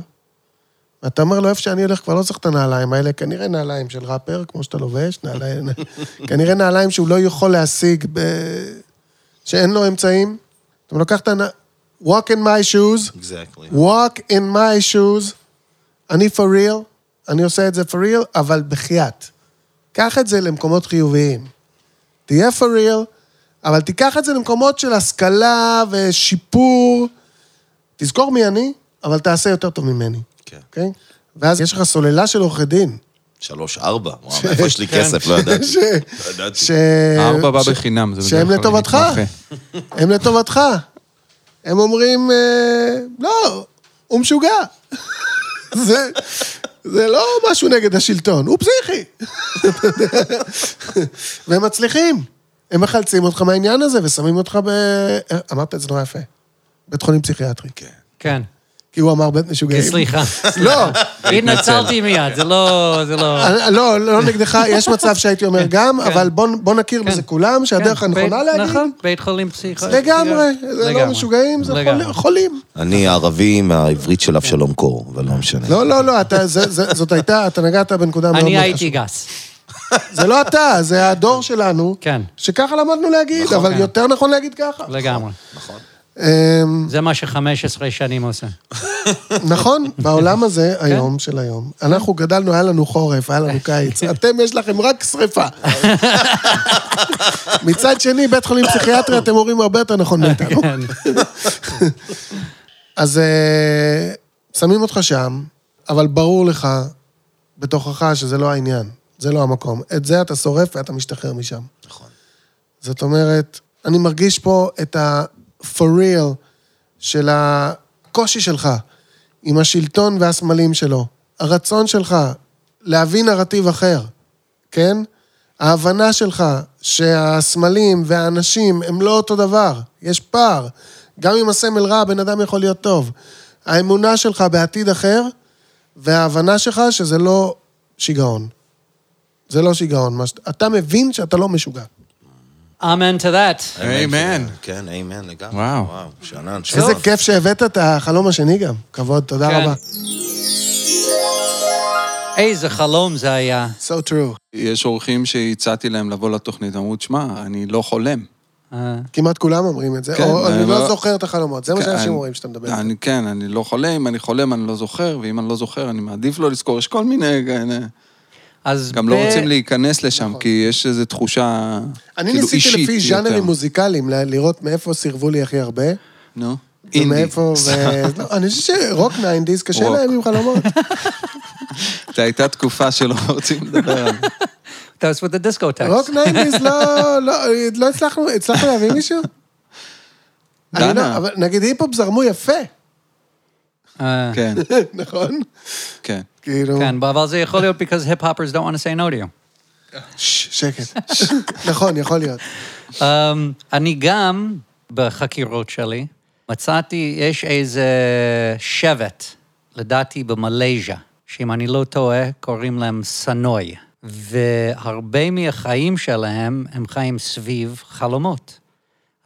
ואתה אומר לו איפה שאני הולך כבר לא צריך את הנעליים האלה, כנראה נעליים של ראפר, כמו שאתה לובש, נעליים, כנראה נעליים שהוא לא יכול להשיג, ב... שאין לו אמצעים. אתה לוקח את ה... walk in my shoes, Exactly. walk in my shoes, אני for real, אני עושה את זה for real, אבל בחייאת. קח את זה למקומות חיוביים. תהיה for real, אבל תיקח את זה למקומות של השכלה ושיפור. תזכור מי אני, אבל תעשה יותר טוב ממני, כן. אוקיי? ואז יש לך סוללה של עורכי דין. שלוש, ארבע. וואו, מאיפה יש לי כסף? לא ידעתי. לא ידעתי. ש... הארבע בא בחינם, זה שהם לטובתך. הם לטובתך. הם אומרים, אה, לא, הוא משוגע. זה, זה לא משהו נגד השלטון, הוא פסיכי. והם מצליחים. הם מחלצים אותך מהעניין הזה ושמים אותך ב... אמרת את זה נורא יפה. בית חולים פסיכיאטרי. כן. כן. כי הוא אמר בית משוגעים. סליחה. לא, התנצלתי מיד, זה לא... זה לא... אני- לא, לא נגדך, יש מצב שהייתי אומר גם, אבל בוא- נכיר כן. בזה כולם, שהדרך כן, הנכונה להגיד, נכון, בית חולים פסיכו... לגמרי, זה לא. משוגעים, זה. חולים-. אני ערבי מהעברית של אבשלום קור, אבל לא משנה. לא, לא, לא, זאת הייתה, אתה נגעת בנקודה מאוד מאוד אני. הייתי גס. זה לא אתה, זה הדור שלנו, כן. שככה למדנו להגיד, אבל כן. יותר נכון להגיד ככה. לגמרי. אמ, זה מה ש-15 שנים עושה. נכון, בעולם הזה, כן. היום של היום, אנחנו גדלנו, היה לנו חורף, היה לנו קיץ, אתם יש לכם רק שריפה. מצד שני, בית חולים פסיכיאטרי, אתם אומרים הרבה יותר נכון מאיתנו. כן. אז אה, שמים אותך שם, אבל ברור לך, בתוכך, שזה לא העניין, זה לא המקום. את זה אתה שורף ואתה משתחרר משם. נכון. זאת אומרת, אני מרגיש פה את ה-for real של הקושי שלך עם השלטון והסמלים שלו, הרצון שלך להביא נרטיב אחר, כן? ההבנה שלך שהסמלים והאנשים הם לא אותו דבר, יש פער. גם אם הסמל רע, הבן אדם יכול להיות טוב. האמונה שלך בעתיד אחר, וההבנה שלך שזה לא שיגעון. זה לא שיגעון. אתה מבין שאתה לא משוגע. אמן to that. אמן. כן, אמן לגמרי. וואו. וואו, שאנן. איזה כיף שהבאת את החלום השני גם. כבוד, תודה כן. רבה. איזה חלום זה היה. So true. יש אורחים שהצעתי להם לבוא לתוכנית, אמרו, תשמע, אני לא חולם. אה, כמעט כולם אומרים את זה, כן, או אני לא לא- זוכר את החלומות. זה מה כן, שאנשים אומרים שאתה מדבר. אני, כן, אני לא חולם, אם אני חולם אני לא זוכר, ואם אני לא זוכר אני מעדיף לא לזכור, יש כל מיני... אז גם ב- לא רוצים להיכנס לשם, כי יש איזו תחושה אני כאילו ניסיתי אישית לפי יותר. ז'אנרים מוזיקליים ל- לראות מאיפה סירבו לי הכי הרבה. נו, אינדי. ומאיפה, ו... לא, אני חושב שרוק ניינדיז קשה רוק. להם עם חלומות. זו הייתה תקופה שלא רוצים לדבר על זה. That was with the discotheques. רוק ניינדיז לא, לא, לא הצלחנו, הצלחנו להביא מישהו? אני דנה. לא, אבל נגיד היפ-הופ זרמו יפה, כן, נכון? כן. כאילו, כן, אבל זה יכול להיות because hip hoppers don't want to say no to you. שקט. נכון, יכול להיות. Um, אני גם, בחקירות שלי, מצאתי, יש איזה שבט, לדעתי במלזיה, שאם אני לא טועה, קוראים להם סנוי. והרבה מהחיים שלהם הם חיים סביב חלומות.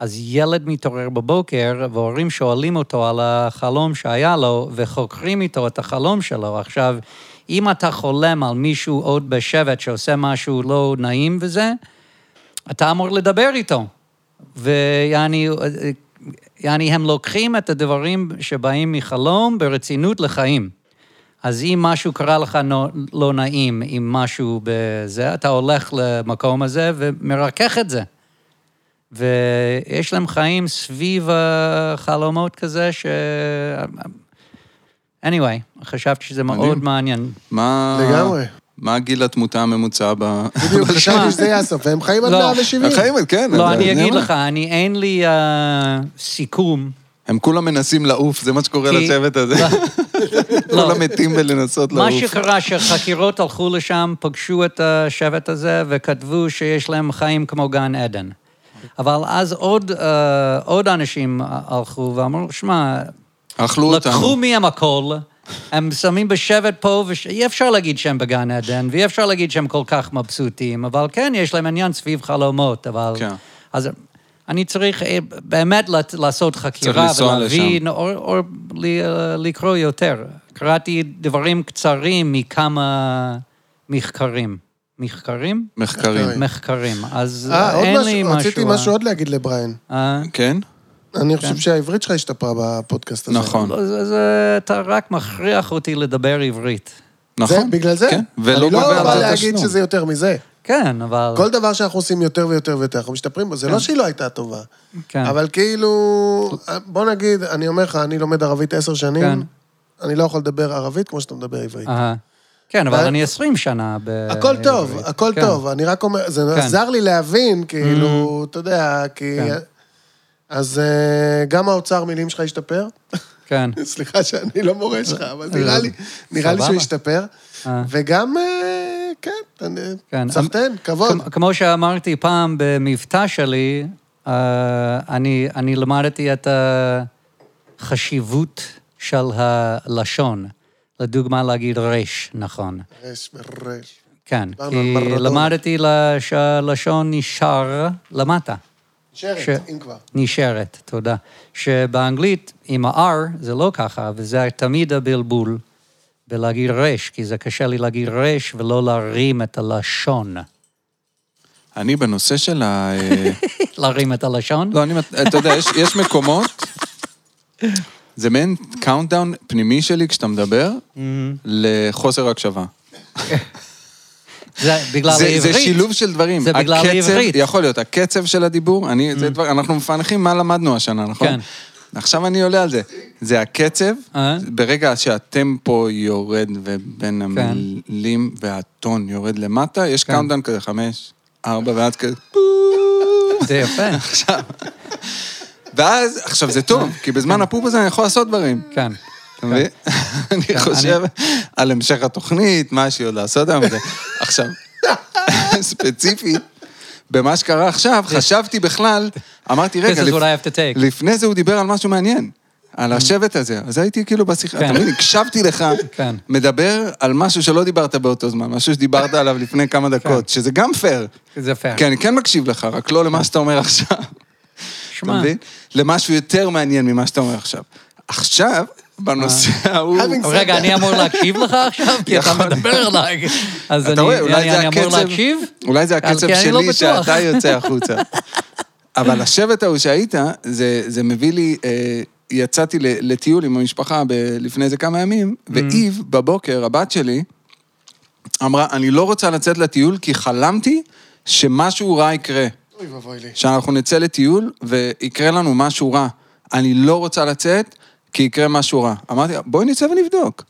אז ילד מתעורר בבוקר, והורים שואלים אותו על החלום שהיה לו, וחוקרים איתו את החלום שלו. עכשיו, אם אתה חולם על מישהו עוד בשבט שעושה משהו לא נעים וזה, אתה אמור לדבר איתו. ויעני, יעני, הם לוקחים את הדברים שבאים מחלום ברצינות לחיים. אז אם משהו קרה לך לא נעים עם משהו בזה, אתה הולך למקום הזה ומרכך את זה. ויש להם חיים סביב החלומות כזה, ש... anyway, חשבתי שזה מאוד מדהים. מעניין. מה... לגמרי. מה גיל התמותה הממוצע ב... בדיוק, חשבתי שזה יהיה הסוף, והם חיים עד לא. 170. החיים, כן. לא, זה- אני אגיד מה. לך, אני, אין לי אה, סיכום. הם כולם מנסים לעוף, זה מה שקורה לשבט הזה. לא. כולם מתים בלנסות מה לעוף. שקרה, שחקירות הלכו לשם, פגשו את השבט הזה וכתבו שיש להם חיים כמו גן עדן. אבל אז עוד, אה, עוד אנשים הלכו ואמרו, שמע, אכלו לקחו אותנו. מהם הכל, הם שמים בשבט פה, ואי אפשר להגיד שהם בגן עדן, ואי אפשר להגיד שהם כל כך מבסוטים, אבל כן, יש להם עניין סביב חלומות, אבל... כן. אז אני צריך אה, באמת לעשות חקירה ולהבין, או, או ל- לקרוא יותר. קראתי דברים קצרים מכמה מחקרים. מחקרים? מחקרים. מחקרים. אז אה, עוד אין לי משהו. רציתי משהו עוד להגיד לבריין. אה, כן? אני חושב שהעברית שלך השתפרה בפודקאסט הזה. נכון. לא, אתה רק מכריח אותי לדבר עברית. זה, נכון. בגלל זה? כן, ולא אני לא גובה בא על זה להגיד. שזה יותר מזה. כן, אבל... כל דבר שאנחנו עושים יותר ויותר ויותר, אנחנו משתפרים בו. זה לא שהיא לא הייתה טובה. כן. אבל כאילו, בוא נגיד, אני אומר לך, אני לומד ערבית עשר כן. שנים, אני לא יכול לדבר ערבית כמו שאתה מדבר עברית. אהה. כן, אבל אני 20 שנה ב... הכל טוב. הכל כן. טוב, אני רק אומר, זה כן. עזר לי להבין, כאילו, אתה יודע, כי... כן. אז אה, גם האוצר מילים שלך השתפר. כן. סליחה שאני לא מורה שלך, אבל נראה לי, נראה לי סבבה. שהוא השתפר. אה. וגם, אה, כן, אני- כן. סחטיין, כבוד. כמו- שאמרתי פעם במבטא שלי, אני, אני למדתי את החשיבות של הלשון. לדוגמה, להגיד רש, נכון. רש ברש. כן, כי. למדתי שהלשון נשאר למטה. נשארת, ש- אם כבר. נשארת, תודה. שבאנגלית, עם ה-R זה לא ככה, וזה תמיד הבלבול בלהגיד רש, כי זה קשה לי להגיד רש ולא להרים את הלשון. אני בנושא של ה... להרים את הלשון? לא, אני... אתה יודע, יש, יש מקומות... זה מעין countdown פנימי שלי כשאתה מדבר, לחוסר הקשבה. זה בגלל העברית. זה שילוב של דברים. זה בגלל הקצב, העברית. יכול להיות, הקצב של הדיבור, אני, זה דבר, אנחנו מפענחים מה למדנו השנה, נכון? כן. עכשיו אני עולה על זה. זה הקצב, אה? ברגע שהטמפו יורד ובין כן. המילים והטון יורד למטה, יש כן. countdown כזה, חמש, ארבע, ואז כזה... זה יפה. ואז, עכשיו זה טוב, כי בזמן הפופ הזה אני יכול לעשות דברים. כן. אתה מבין? אני חושב על המשך התוכנית, מה שהיא עוד לעשות היום. עכשיו, ספציפית, במה שקרה עכשיו, חשבתי בכלל, אמרתי, רגע. לפני זה הוא דיבר על משהו מעניין. על השבט הזה. אז הייתי כאילו בשיחה, כן. אתה מבין, הקשבתי לך, כן. מדבר על משהו שלא דיברת באותו זמן, משהו שדיברת עליו לפני כמה דקות, שזה גם פייר. זה פייר. כי אני כן מקשיב לך, רק לא למה שאתה אומר עכשיו. אתה מבין? למשהו יותר מעניין ממה שאתה אומר עכשיו. עכשיו, בנושא ההוא... Having אבל רגע, אני אמור להקשיב לך עכשיו? כי אתה. מדבר אליי. אז אני אמור. להקשיב? אולי זה הקצב לא שלי. שאתה יוצא החוצה. אבל השבט ההוא שהיית, זה, זה מביא לי... אה, יצאתי ל- לטיול עם המשפחה ב- לפני איזה כמה ימים, Mm. ואיב, בבוקר, הבת שלי, אמרה, אני לא רוצה לצאת לטיול כי חלמתי שמשהו רע יקרה. אוי ואבוי לי. שאנחנו נצא לטיול ויקרה לנו משהו רע. אני לא רוצה לצאת, כי יקרה משהו רע. אמרתי לה, בואי נצא ונבדוק.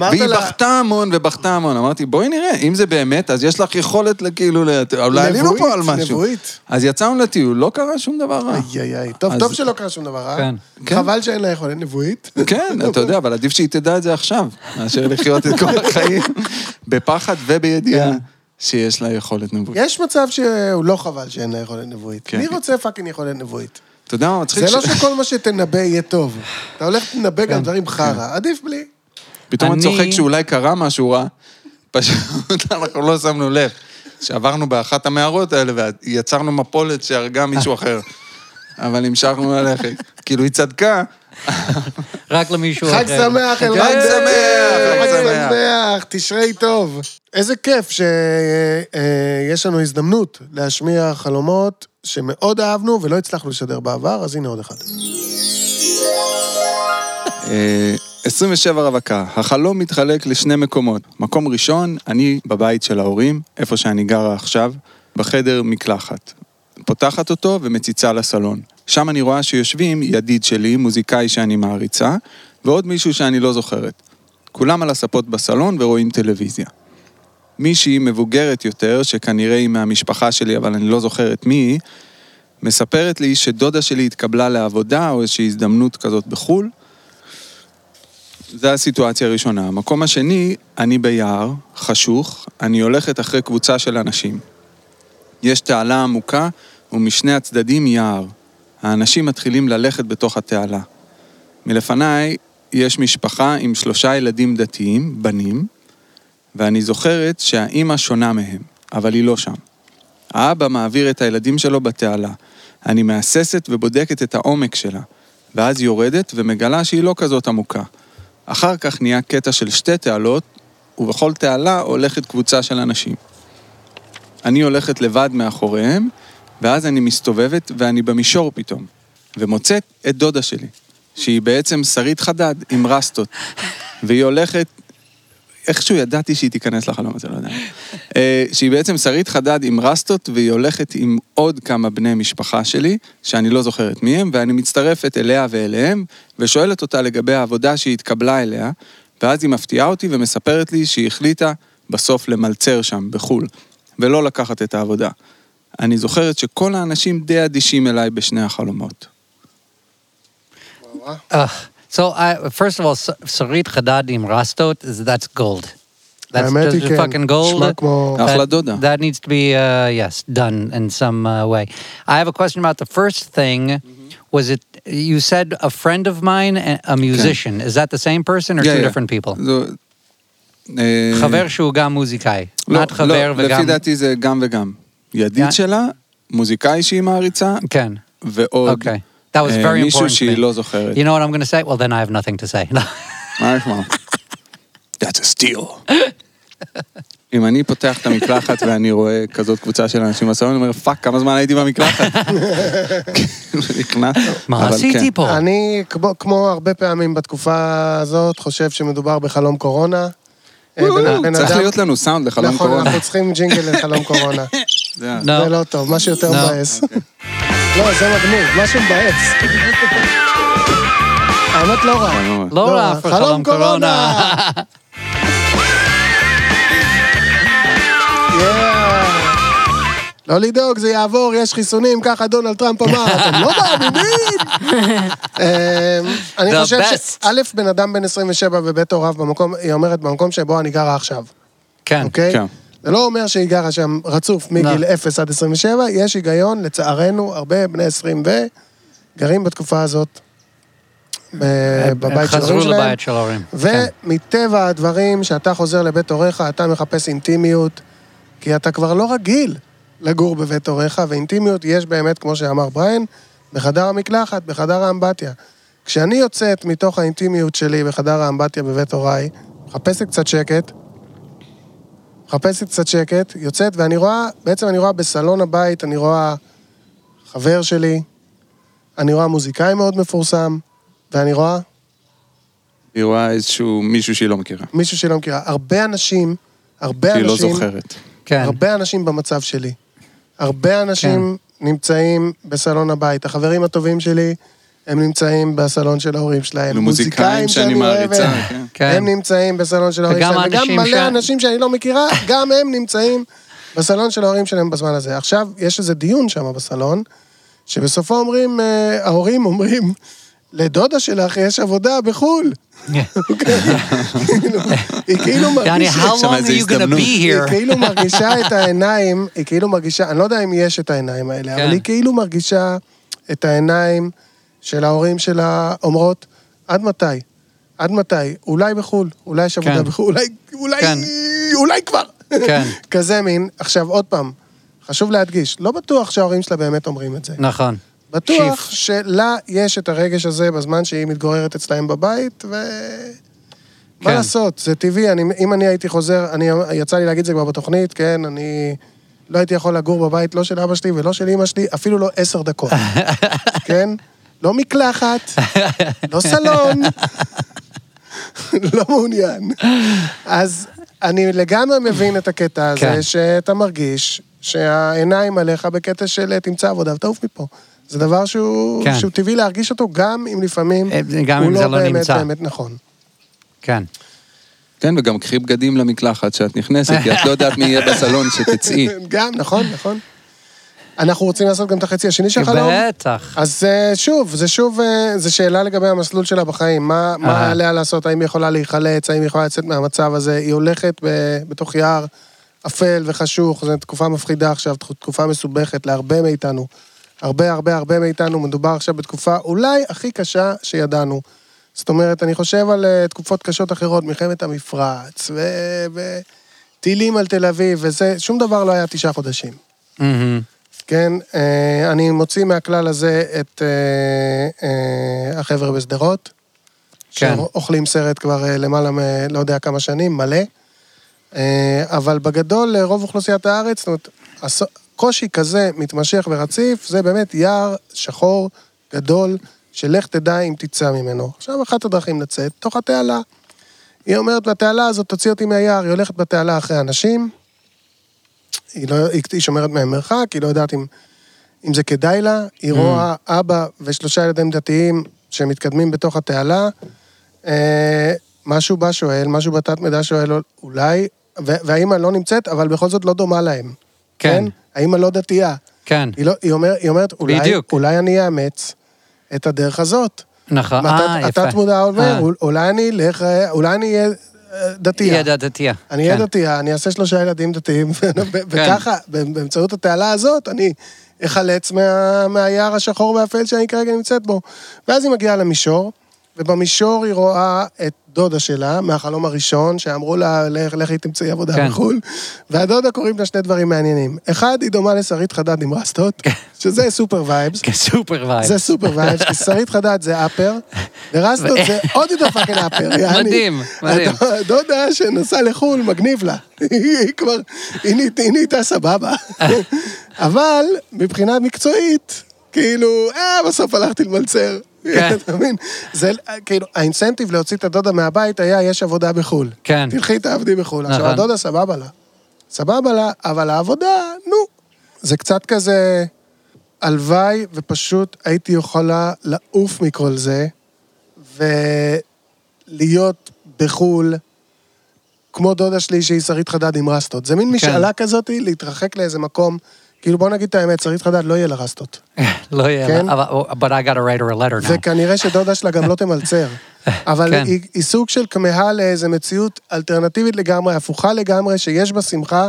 והיא לה... בכתה המון ובכתה המון. אמרתי, בואי נראה, אם זה באמת, אז יש לך יכולת כאילו, אולי עלינו פה על נבואית, משהו. נבואית. אז יצאנו לטיול, לא קרה שום דבר רע. איי, איי, טוב, אז- טוב שלא קרה שום דבר, אה? כן. כן. חבל שאין לה יכולת נבואית. כן, אתה יודע, אבל עדיף שהיא תדע את זה עכשיו, מאשר לחיות את כל החיים בפחד ובידיעה כן. שיש לה יכולת נבואית. יש מצב שהוא לא חבל שאין לה יכולת נבואית. כן. מי רוצה פאקינג יכולת נבואית? אתה יודע מה מצחיק? זה לא שכל מה שתנבא יהיה טוב. אתה הולך לנבא גם דברים חרא, עדיף בלי. פתאום אני- צוחק שאולי קרה משהו רע, פשוט אנחנו לא שמנו לב. שעברנו באחת המערות האלה ויצרנו מפולת שהרגה מישהו אחר. אבל המשכנו ללכת. כאילו, היא צדקה, רק למישהו אחר. חג שמח, אלרן חג דרעי! שמח, חג שמח. תשרי טוב. איזה כיף שיש לנו הזדמנות להשמיע חלומות שמאוד אהבנו ולא הצלחנו לשדר בעבר, אז הנה עוד אחד. אה, 27 רווקה, החלום מתחלק לשני מקומות. מקום ראשון, אני בבית של ההורים, איפה שאני גרה עכשיו, בחדר מקלחת. פותחת אותו ומציצה לסלון. שם אני רואה שיושבים ידיד שלי, מוזיקאי שאני מעריצה, ועוד מישהו שאני לא זוכרת. כולם על הספות בסלון ורואים טלוויזיה. מישהי מבוגרת יותר, שכנראה היא מהמשפחה שלי, אבל אני לא זוכר את מי היא, מספרת לי שדודה שלי התקבלה לעבודה או איזושהי הזדמנות כזאת בחו"ל, זו הסיטואציה הראשונה. המקום השני, אני ביער, חשוך, אני הולכת אחרי קבוצה של אנשים. יש תעלה עמוקה, ומשני הצדדים יער. האנשים מתחילים ללכת בתוך התעלה. מלפניי יש משפחה עם שלושה ילדים דתיים, בנים, ואני זוכרת שהאימא שונה מהם, אבל היא לא שם. האבא מעביר את הילדים שלו בתעלה. אני מהססת ובודקת את העומק שלה, ואז יורדת ומגלה שהיא לא כזאת עמוקה. אחר כך נהיה קטע של שתי תעלות, ובכל תעלה הולכת קבוצה של אנשים. אני הולכת לבד מאחוריהם, ואז אני מסתובבת ואני במישור פתאום, ומוצאת את דודה שלי, שהיא בעצם שרית חדד עם רסטות, והיא הולכת איכשהו ידעתי שהיא תיכנס לחלום הזה, לא יודע. אה, שהיא בעצם שרית חדד עם רסטות, והיא הולכת עם עוד כמה בני משפחה שלי, שאני לא זוכרת מי הם, ואני מצטרפת אליה ואליהם, ושואלת אותה לגבי העבודה שהיא התקבלה אליה, ואז היא מפתיעה אותי ומספרת לי שהיא החליטה בסוף למלצר שם, בחו"ל, ולא לקחת את העבודה. אני זוכרת שכל האנשים די אדישים אליי בשני החלומות. Uh, so, I, first of all, Sarit Chadadim Rastot, is that's gold. That's האמת היא just כן, fucking gold. נשמע כמו... אחלה That, דודה. that needs to be, uh, yes, done in some uh, way. I have a question about the first thing. was it, you said a friend of mine, a musician. Is that the same person or Yeah, two yeah. different people? זו- אה, חבר שהוא גם מוזיקאי. לא, לא, וגם... לפי דעתי זה גם וגם. ידיד Yeah. שלה, מוזיקאי שהיא מעריצה, כן. ועוד Okay. That was אה, very important מישהו שהיא me. לא זוכרת. You know what I'm going to say? Well, then I have nothing to say. מה יש מה? That's a steal. אם אני פותח את המקלחת ואני רואה כזאת קבוצה של אנשים בסלון, אני אומר, fuck, כמה זמן הייתי במקלחת? נכנס. מה עשיתי כן. פה? אני, כמו, כמו הרבה פעמים בתקופה הזאת, חושב שמדובר בחלום קורונה. אה, צריך להיות לנו סאונד לחלום נכון, קורונה. אנחנו צריכים ג'ינגל לחלום קורונה. זה לא טוב, משהו יותר לא. מבאס. לא, זה מגניב, משהו מבאס. האמת לא רע. לא, לא רע, חלום קורונה. לא לדאוג, זה יעבור, יש חיסונים, ככה דונלד טראמפ אמר, אתם לא מאמינים. אמ, אני חושב ש... best. א', בן אדם בן 27 בבית הוריו במקום, היא אומרת, במקום שבו אני גרה עכשיו, כן. אוקיי? כן. זה לא אומר שהיא גרה שם רצוף מגיל לא. 0 עד 27, יש היגיון, לצערנו, הרבה בני 20 ו... גרים בתקופה הזאת בבית של ההורים חזרו שלהם. לבית של ההורים. כן. ומטבע הדברים, כשאתה חוזר לבית הוריך, אתה מחפש אינטימיות, כי אתה כבר לא רגיל לגור בבית הוריך, ואינטימיות יש באמת, כמו שאמר בריין, בחדר המקלחת, בחדר האמבטיה. כשאני יוצאת מתוך האינטימיות שלי בחדר האמבטיה בבית הוריי, מחפשת קצת שקט, מחפשת קצת שקט, יוצאת, ואני רואה, בעצם אני רואה בסלון הבית, אני רואה חבר שלי, אני רואה מוזיקאי מאוד מפורסם, ואני רואה היא רואה איזשהו מישהו שהיא לא מכירה. מישהו שהיא לא מכירה. הרבה אנשים, הרבה שהיא לא אנשים, זוכרת. כן. הרבה אנשים במצב שלי. הרבה אנשים נמצאים בסלון הבית. החברים הטובים שלי, הם נמצאים בסלון של ההורים שלהם. אלו מוזיקאים שאני מעריצה, כן. כן. הם נמצאים בסלון של ההורים שלהם. וגם מלא ש- אנשים שאני לא מכירה, גם הם נמצאים בסלון של ההורים שלהם בזמן הזה. עכשיו, יש איזה דיון שם בסלון, שבסופו אומרים, אה, ההורים אומרים, לדודה שלך יש עבודה בחו"ל. כאילו, היא כאילו מרגישה... be היא here? כאילו מרגישה את העיניים, היא כאילו מרגישה, אני לא יודע אם יש את העיניים האלה, כן. אבל היא כאילו מרגישה את העיניים של ההורים שלה אומרות, עד מתי? עד מתי? אולי בחו"ל, אולי יש עבודה כן. בחו"ל, אולי, אולי, כן. אולי כבר. כן. כזה מין. עכשיו, עוד פעם, חשוב להדגיש, לא בטוח שההורים שלה באמת אומרים את זה. נכון. בטוח שיף. שלה יש את הרגש הזה בזמן שהיא מתגוררת אצלהם בבית, ו... מה כן. לעשות, זה טבעי, אני, אם אני הייתי חוזר, אני, יצא לי להגיד את זה כבר בתוכנית, כן, אני לא הייתי יכול לגור בבית, לא של אבא שלי ולא של אמא שלי, אפילו לא עשר דקות, כן? לא מקלחת, לא סלון, לא מעוניין. אז אני לגמרי מבין את הקטע הזה, כן. שאתה מרגיש שהעיניים עליך בקטע של תמצא עבודה ותעוף מפה. זה דבר שהוא, כן. שהוא טבעי להרגיש אותו, גם אם לפעמים אה, גם הוא אם לא זה לא באמת נמצא. באמת נכון. כן. כן, וגם קחי בגדים למקלחת כשאת נכנסת, כי את לא יודעת מי יהיה בסלון שתצאי. גם, נכון, נכון. אנחנו רוצים לעשות גם את החצי השני של החלום? בטח. אז אה, שוב, זה שוב, אה, זו שאלה לגבי המסלול שלה בחיים. מה, מה. עליה לעשות? האם היא יכולה להיחלץ? האם היא יכולה לצאת מהמצב הזה? היא הולכת ב, בתוך יער אפל וחשוך, זו תקופה מפחידה עכשיו, תקופה מסובכת להרבה מאיתנו. הרבה הרבה הרבה מאיתנו, מדובר עכשיו בתקופה אולי הכי קשה שידענו. זאת אומרת, אני חושב על אה, תקופות קשות אחרות, מלחמת המפרץ, ו- וטילים על תל אביב, וזה, שום דבר לא היה תשעה חודשים. מהמם. כן, אה, אני מוציא מהכלל הזה את אה, אה, החבר'ה בשדרות, כן. שאוכלים סרט כבר למעלה מ... לא יודע כמה שנים, מלא. אבל בגדול, לרוב אוכלוסיית הארץ, זאת אומרת, קושי כזה מתמשך ורציף, זה באמת יער שחור, גדול, שלך תדע אם תצא ממנו. עכשיו, אחת הדרכים לצאת, תוך התעלה. היא אומרת, בתעלה הזאת, תוציא אותי מהיער, היא הולכת בתעלה אחרי אנשים, היא, לא, היא, היא שומרת מהם מרחק, היא לא יודעת אם, אם זה כדאי לה, היא רואה אבא ושלושה ילדים דתיים שמתקדמים בתוך התעלה, אה, משהו בה שואל, משהו בתת מידע שואל, אולי, והאימא לא נמצאת, אבל בכל זאת לא דומה להם. כן. האימא לא דתייה. כן. היא, לא, היא, אומר, היא אומרת, אולי, בדיוק. אולי אני אאמץ את הדרך הזאת. נכון. אה, יפה. התת מודע אומר, אה. "אול- אולי אני אלך, אה, אולי אני אהיה דתייה. ידע דתייה. אני אהיה כן. דתייה, אני אעשה שלושה ילדים דתיים, ו- וככה, באמצעות התעלה הזאת, אני אחלץ מה, מהיער השחור והאפל שאני כרגע נמצאת בו. ואז היא מגיעה למישור, ובמישור היא רואה את דודה שלה, מהחלום הראשון, שאמרו לה, לך, לכי תמצאי עבודה כן. בחו"ל, והדודה קוראים לה שני דברים מעניינים. אחד, היא דומה לשרית חדד עם רסטות, שזה סופר vibes. סופר vibe. זה סופר vibes, כי שרית חדד זה upper, ורסטות זה עוד יותר fucking upper. מדהים, מדהים. הדודה שנסעה לחו"ל, מגניב לה. היא כבר, היא נהייתה סבבה. אבל מבחינה מקצועית, כאילו, אה, בסוף הלכתי למלצר. כן. אתה מבין? זה, כאילו, האינסנטיב להוציא את הדודה מהבית היה, יש עבודה בחו"ל. כן. תלכי תעבדי בחו"ל. עכשיו, נכון. הדודה סבבה לה. סבבה לה, אבל העבודה, נו. זה קצת כזה, הלוואי ופשוט הייתי יכולה לעוף מכל זה, ולהיות בחו"ל, כמו דודה שלי שהיא שרית חדד עם רסטות. זה מין משאלה כזאת, להתרחק לאיזה מקום. כאילו, בוא נגיד את האמת, שרית חדד לא יהיה לה רסטות. לא יהיה, כן. לה, אבל- but I gotta write her a letter now. וכנראה שדודה שלה גם לא תמלצר. אבל כן. היא, היא סוג של כמהה לאיזו מציאות אלטרנטיבית לגמרי, הפוכה לגמרי, שיש בה שמחה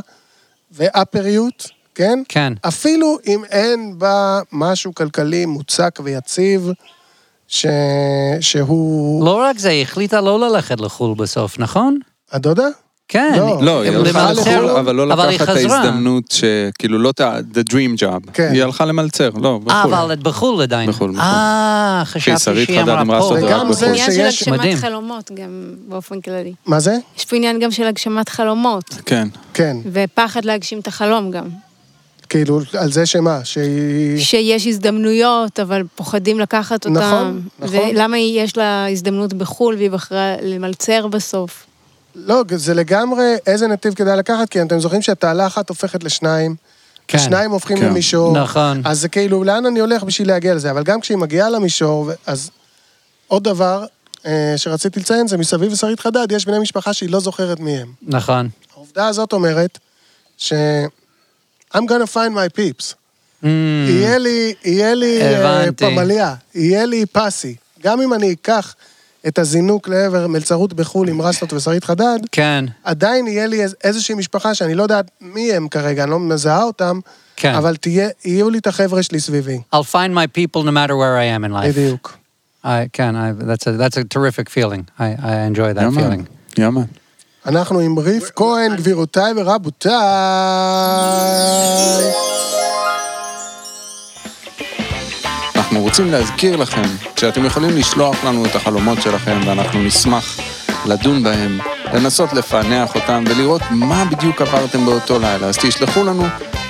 ואפריות, כן? כן. אפילו אם אין בה משהו כלכלי מוצק ויציב, ש... שהוא... לא רק זה, היא החליטה לא ללכת לחו"ל בסוף, נכון? הדודה? כן. לא. לא, היא הלכה למלצר, לחו"ל, אבל לא אבל לקחת את. ההזדמנות שכאילו לא את ה... the dream job. כן. היא הלכה למלצר, לא, אה, בחו"ל. אבל את בחו"ל עדיין. בחו"ל, בחו"ל. אה, חשבתי שהיא אמרה פה. וגם זה בחו"ל. עניין של שיש- הגשמת. חלומות גם באופן כללי. מה זה? יש פה עניין גם של הגשמת חלומות, כן. כן. ופחד להגשים את החלום גם. כאילו, על זה שמה? שהיא... שיש הזדמנויות, אבל פוחדים לקחת אותן. נכון, נכון. ולמה יש לה הזדמנות בחו"ל והיא בחרה למלצר בסוף? לא, זה לגמרי איזה נתיב כדאי לקחת, כי אתם זוכרים שהתעלה אחת הופכת לשניים, כן. ושניים הופכים כן. למישור. נכון. אז זה כאילו, לאן אני הולך בשביל להגיע לזה? אבל גם כשהיא מגיעה למישור, אז עוד דבר אה, שרציתי לציין, זה מסביב לשרית חדד, יש בני משפחה שהיא לא זוכרת מי הם. נכון. העובדה הזאת אומרת ש... I'm gonna find my peeps. Mm, יהיה לי, יהיה לי אה, הבנתי. פמליה, יהיה לי פסי. גם אם אני אקח את הזינוק לעבר מלצרות בחו"ל עם רסטות ושרית חדד, כן. עדיין יהיה לי איז- איזושהי משפחה שאני לא יודעת מי הם כרגע, אני לא מזהה אותם, כן. אבל תהיה, יהיו לי את החבר'ה שלי סביבי. I'll find my people no matter where I am in life. בדיוק. I can. I, that's a that's a terrific feeling. I, I enjoy that יאמן. feeling. יאמן. אנחנו עם ריף כהן, גבירותיי ורבותיי. רוצים להזכיר לכם שאתם יכולים לשלוח לנו את החלומות שלכם ואנחנו נשמח לדון בהם, לנסות לפענח אותם ולראות מה בדיוק עברתם באותו לילה. אז תשלחו לנו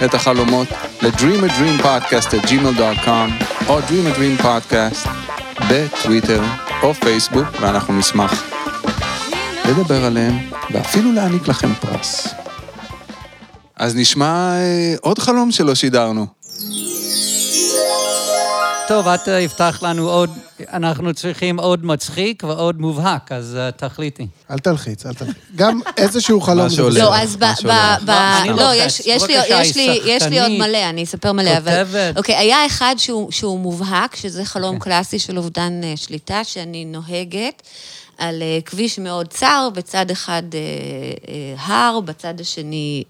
את החלומות ל-dreamadreampodcast@gmail.com או dreamadreampodcast בטוויטר או פייסבוק ואנחנו נשמח לדבר עליהם ואפילו להעניק לכם פרס. אז נשמע אה, עוד חלום שלא שידרנו. טוב, את אה, הבטחת לנו עוד, אנחנו צריכים עוד מצחיק ועוד מובהק, אז אה, תחליטי. אל תלחיץ, אל תלחיץ. גם איזשהו חלום. זה שעולה. לא, אז ב... לא. יש- יש לי- בבקשה, יש לי- היא יש לי עוד מלא, אני אספר מלא, אבל... כותבת. אוקיי, היה אחד שהוא שהוא מובהק, שזה חלום אוקיי. קלאסי של אובדן אה, שליטה, שאני נוהגת על אה, כביש מאוד צר, בצד אחד אה, אה, הר, בצד השני...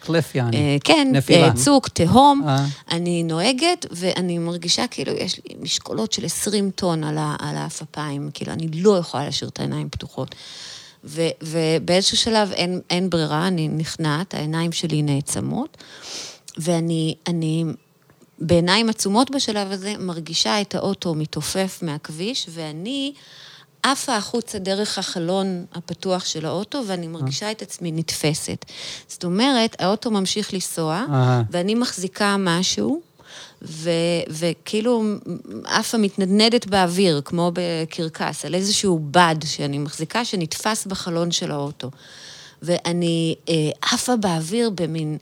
קליף יעני. כן, נפילה. צוק, תהום. אה. אני נוהגת, ואני מרגישה כאילו יש לי משקולות של 20 טון על ה- על האפפיים, כאילו, אני לא יכולה להשאיר את העיניים פתוחות. ו- ובאיזשהו שלב אין, אין ברירה, אני נכנעת, העיניים שלי נעצמות, ואני אני, בעיניים עצומות בשלב הזה מרגישה את האוטו מתעופף מהכביש, ואני עפה החוצה דרך החלון הפתוח של האוטו, ואני מרגישה את עצמי נתפסת. זאת אומרת, האוטו ממשיך לנסוע. ואני מחזיקה משהו, ו- וכאילו עפה מתנדנדת באוויר, כמו בקרקס, על איזשהו בד שאני מחזיקה, שנתפס בחלון של האוטו. ואני אה, עפה באוויר במין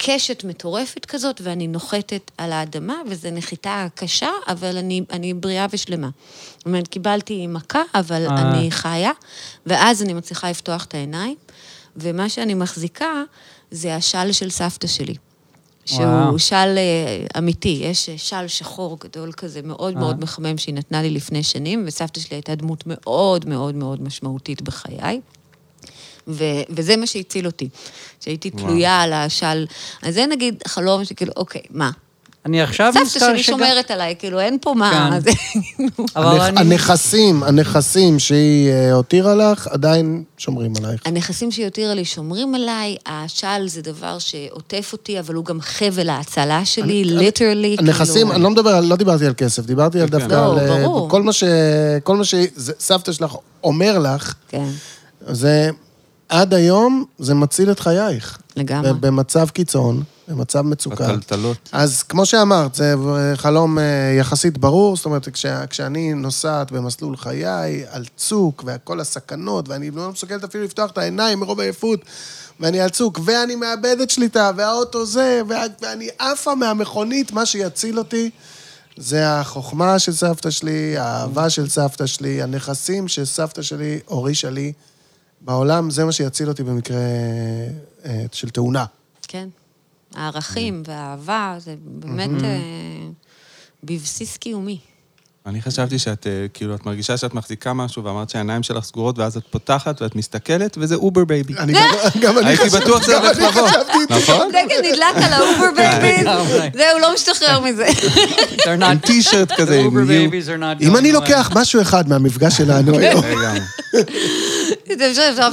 קשת מטורפת כזאת, ואני נוחתת על האדמה, וזו נחיתה קשה, אבל אני, אני בריאה ושלמה. זאת אומרת, קיבלתי מכה, אבל אה. אני חיה, ואז אני מצליחה לפתוח את העיניים, ומה שאני מחזיקה זה השל של סבתא שלי. שהוא וואו. של אה, אמיתי, יש אה, של שחור גדול כזה, מאוד אה. מאוד מחמם, שהיא נתנה לי לפני שנים, וסבתא שלי הייתה דמות מאוד מאוד מאוד משמעותית בחיי. ו- וזה מה שהציל אותי, שהייתי תלויה על השל. אז זה נגיד חלום שכאילו, אוקיי, מה? אני עכשיו סבתא נזכר שלי שגם... שומרת עליי, כאילו, אין פה מה... כן. זה- אבל הנכ- אני... הנכסים, הנכסים שהיא אה, הותירה לך, עדיין שומרים עלייך. הנכסים שהיא הותירה לי שומרים עליי, השל זה דבר שעוטף אותי, אבל הוא גם חבל ההצלה שלי, ליטרלי. הנכסים, אני לא מדבר, לא דיברתי על כסף, דיברתי על דווקא לא, על... אה, ברור. כל מה ש... כל מה שסבתא שלך אומר לך, כן, זה עד היום, זה מציל את חייך. לגמרי. במצב קיצון, במצב מצוקה. בטלטלות. אז כמו שאמרת, זה חלום אה, יחסית ברור, זאת אומרת, כש, כשאני נוסעת במסלול חיי, על צוק, וכל הסכנות, ואני לא מסוגלת אפילו לפתוח את העיניים מרוב עייפות, ואני על צוק, ואני מאבדת שליטה, והאוטו זה, וה- ואני עפה מהמכונית, מה שיציל אותי זה החוכמה של סבתא שלי, האהבה של סבתא שלי, הנכסים שסבתא שלי הורישה לי בעולם, זה מה שיציל אותי במקרה אה, של תאונה. כן. הערכים והאהבה, זה באמת אה, בבסיס קיומי. אני חשבתי שאת, אה, כאילו, את מרגישה שאת מחזיקה משהו, ואמרת שהעיניים שלך סגורות, ואז את פותחת ואת מסתכלת, וזה Uber baby. אני גם, גם אני הייתי חשבתי- בטוח שזה גם הולך אני לבוא. נכון? דגל נדלק על ה Uber לגמרי. זהו, לא משתחרר מזה. עם not... T-shirt כזה, אם אני. לוקח משהו אחד מהמפגש שלנו היום, אפשר אפשר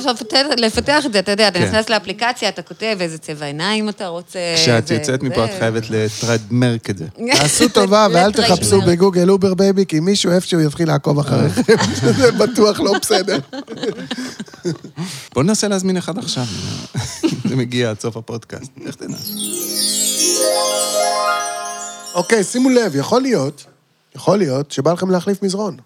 לפתח- את זה, אתה יודע, אתה כן. נכנס לאפליקציה, אתה כותב איזה צבע עיניים אתה רוצה. כשאת יוצאת מפה, את חייבת ל trademark את זה. תעשו טובה ואל. תחפשו בגוגל Uber baby, כי מישהו איפשהו יתחיל לעקוב אחריכם. זה בטוח לא בסדר. בוא ננסה להזמין אחד עכשיו. זה מגיע עד סוף הפודקאסט. איך תדע? אוקיי, שימו לב, יכול להיות, יכול להיות שבא לכם להחליף מזרון.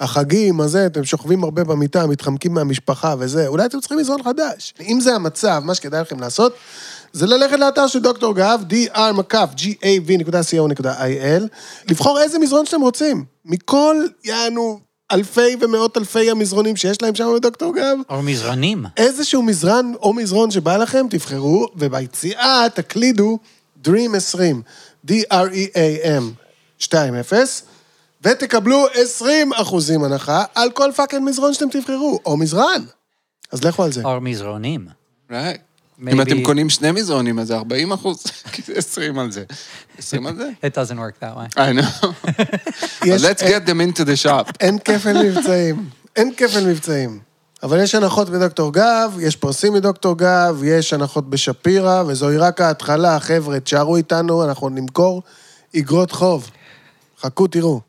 החגים, הזה, אתם שוכבים הרבה במיטה, מתחמקים מהמשפחה וזה, אולי אתם צריכים מזרון חדש. אם זה המצב, מה שכדאי לכם לעשות, זה ללכת לאתר של דוקטור גב, dr.gav.co.il, לבחור איזה מזרון שאתם רוצים. מכל, יענו, אלפי ומאות אלפי המזרונים שיש להם שם בדוקטור גב, או מזרנים. איזשהו מזרן או מזרון שבא לכם, תבחרו, וביציאה תקלידו Dream 20, D-R-E-A-M 20, ותקבלו 20 אחוזים הנחה על כל fucking מזרון שאתם תבחרו, או מזרן. אז לכו על זה. או מזרונים. Right. Maybe- אם אתם קונים שני מזרונים, אז זה 40 אחוז, כי זה 20 על זה. 20 על זה? It doesn't work that way. I know. יש- Let's get them into the shop. אין כפל מבצעים, אין כפל מבצעים. אבל יש הנחות בדוקטור גב, יש פרסים מדוקטור גב, יש הנחות בשפירא, וזוהי רק ההתחלה, חבר'ה, תשארו איתנו, אנחנו נמכור איגרות חוב. חכו, תראו.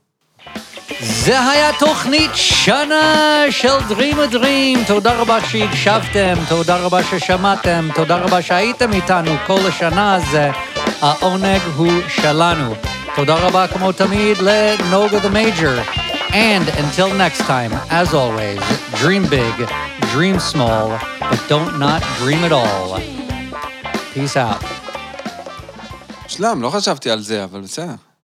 זה היה תוכנית שנה של Dream a Dream. תודה רבה שהקשבתם, תודה רבה ששמעתם, תודה רבה שהייתם איתנו כל השנה הזה. העונג הוא שלנו. תודה רבה כמו תמיד לנוגה the Major. And until next time, as always, dream big, dream small, but don't not dream at all. Peace out. שלם, לא חשבתי על זה, אבל בסדר.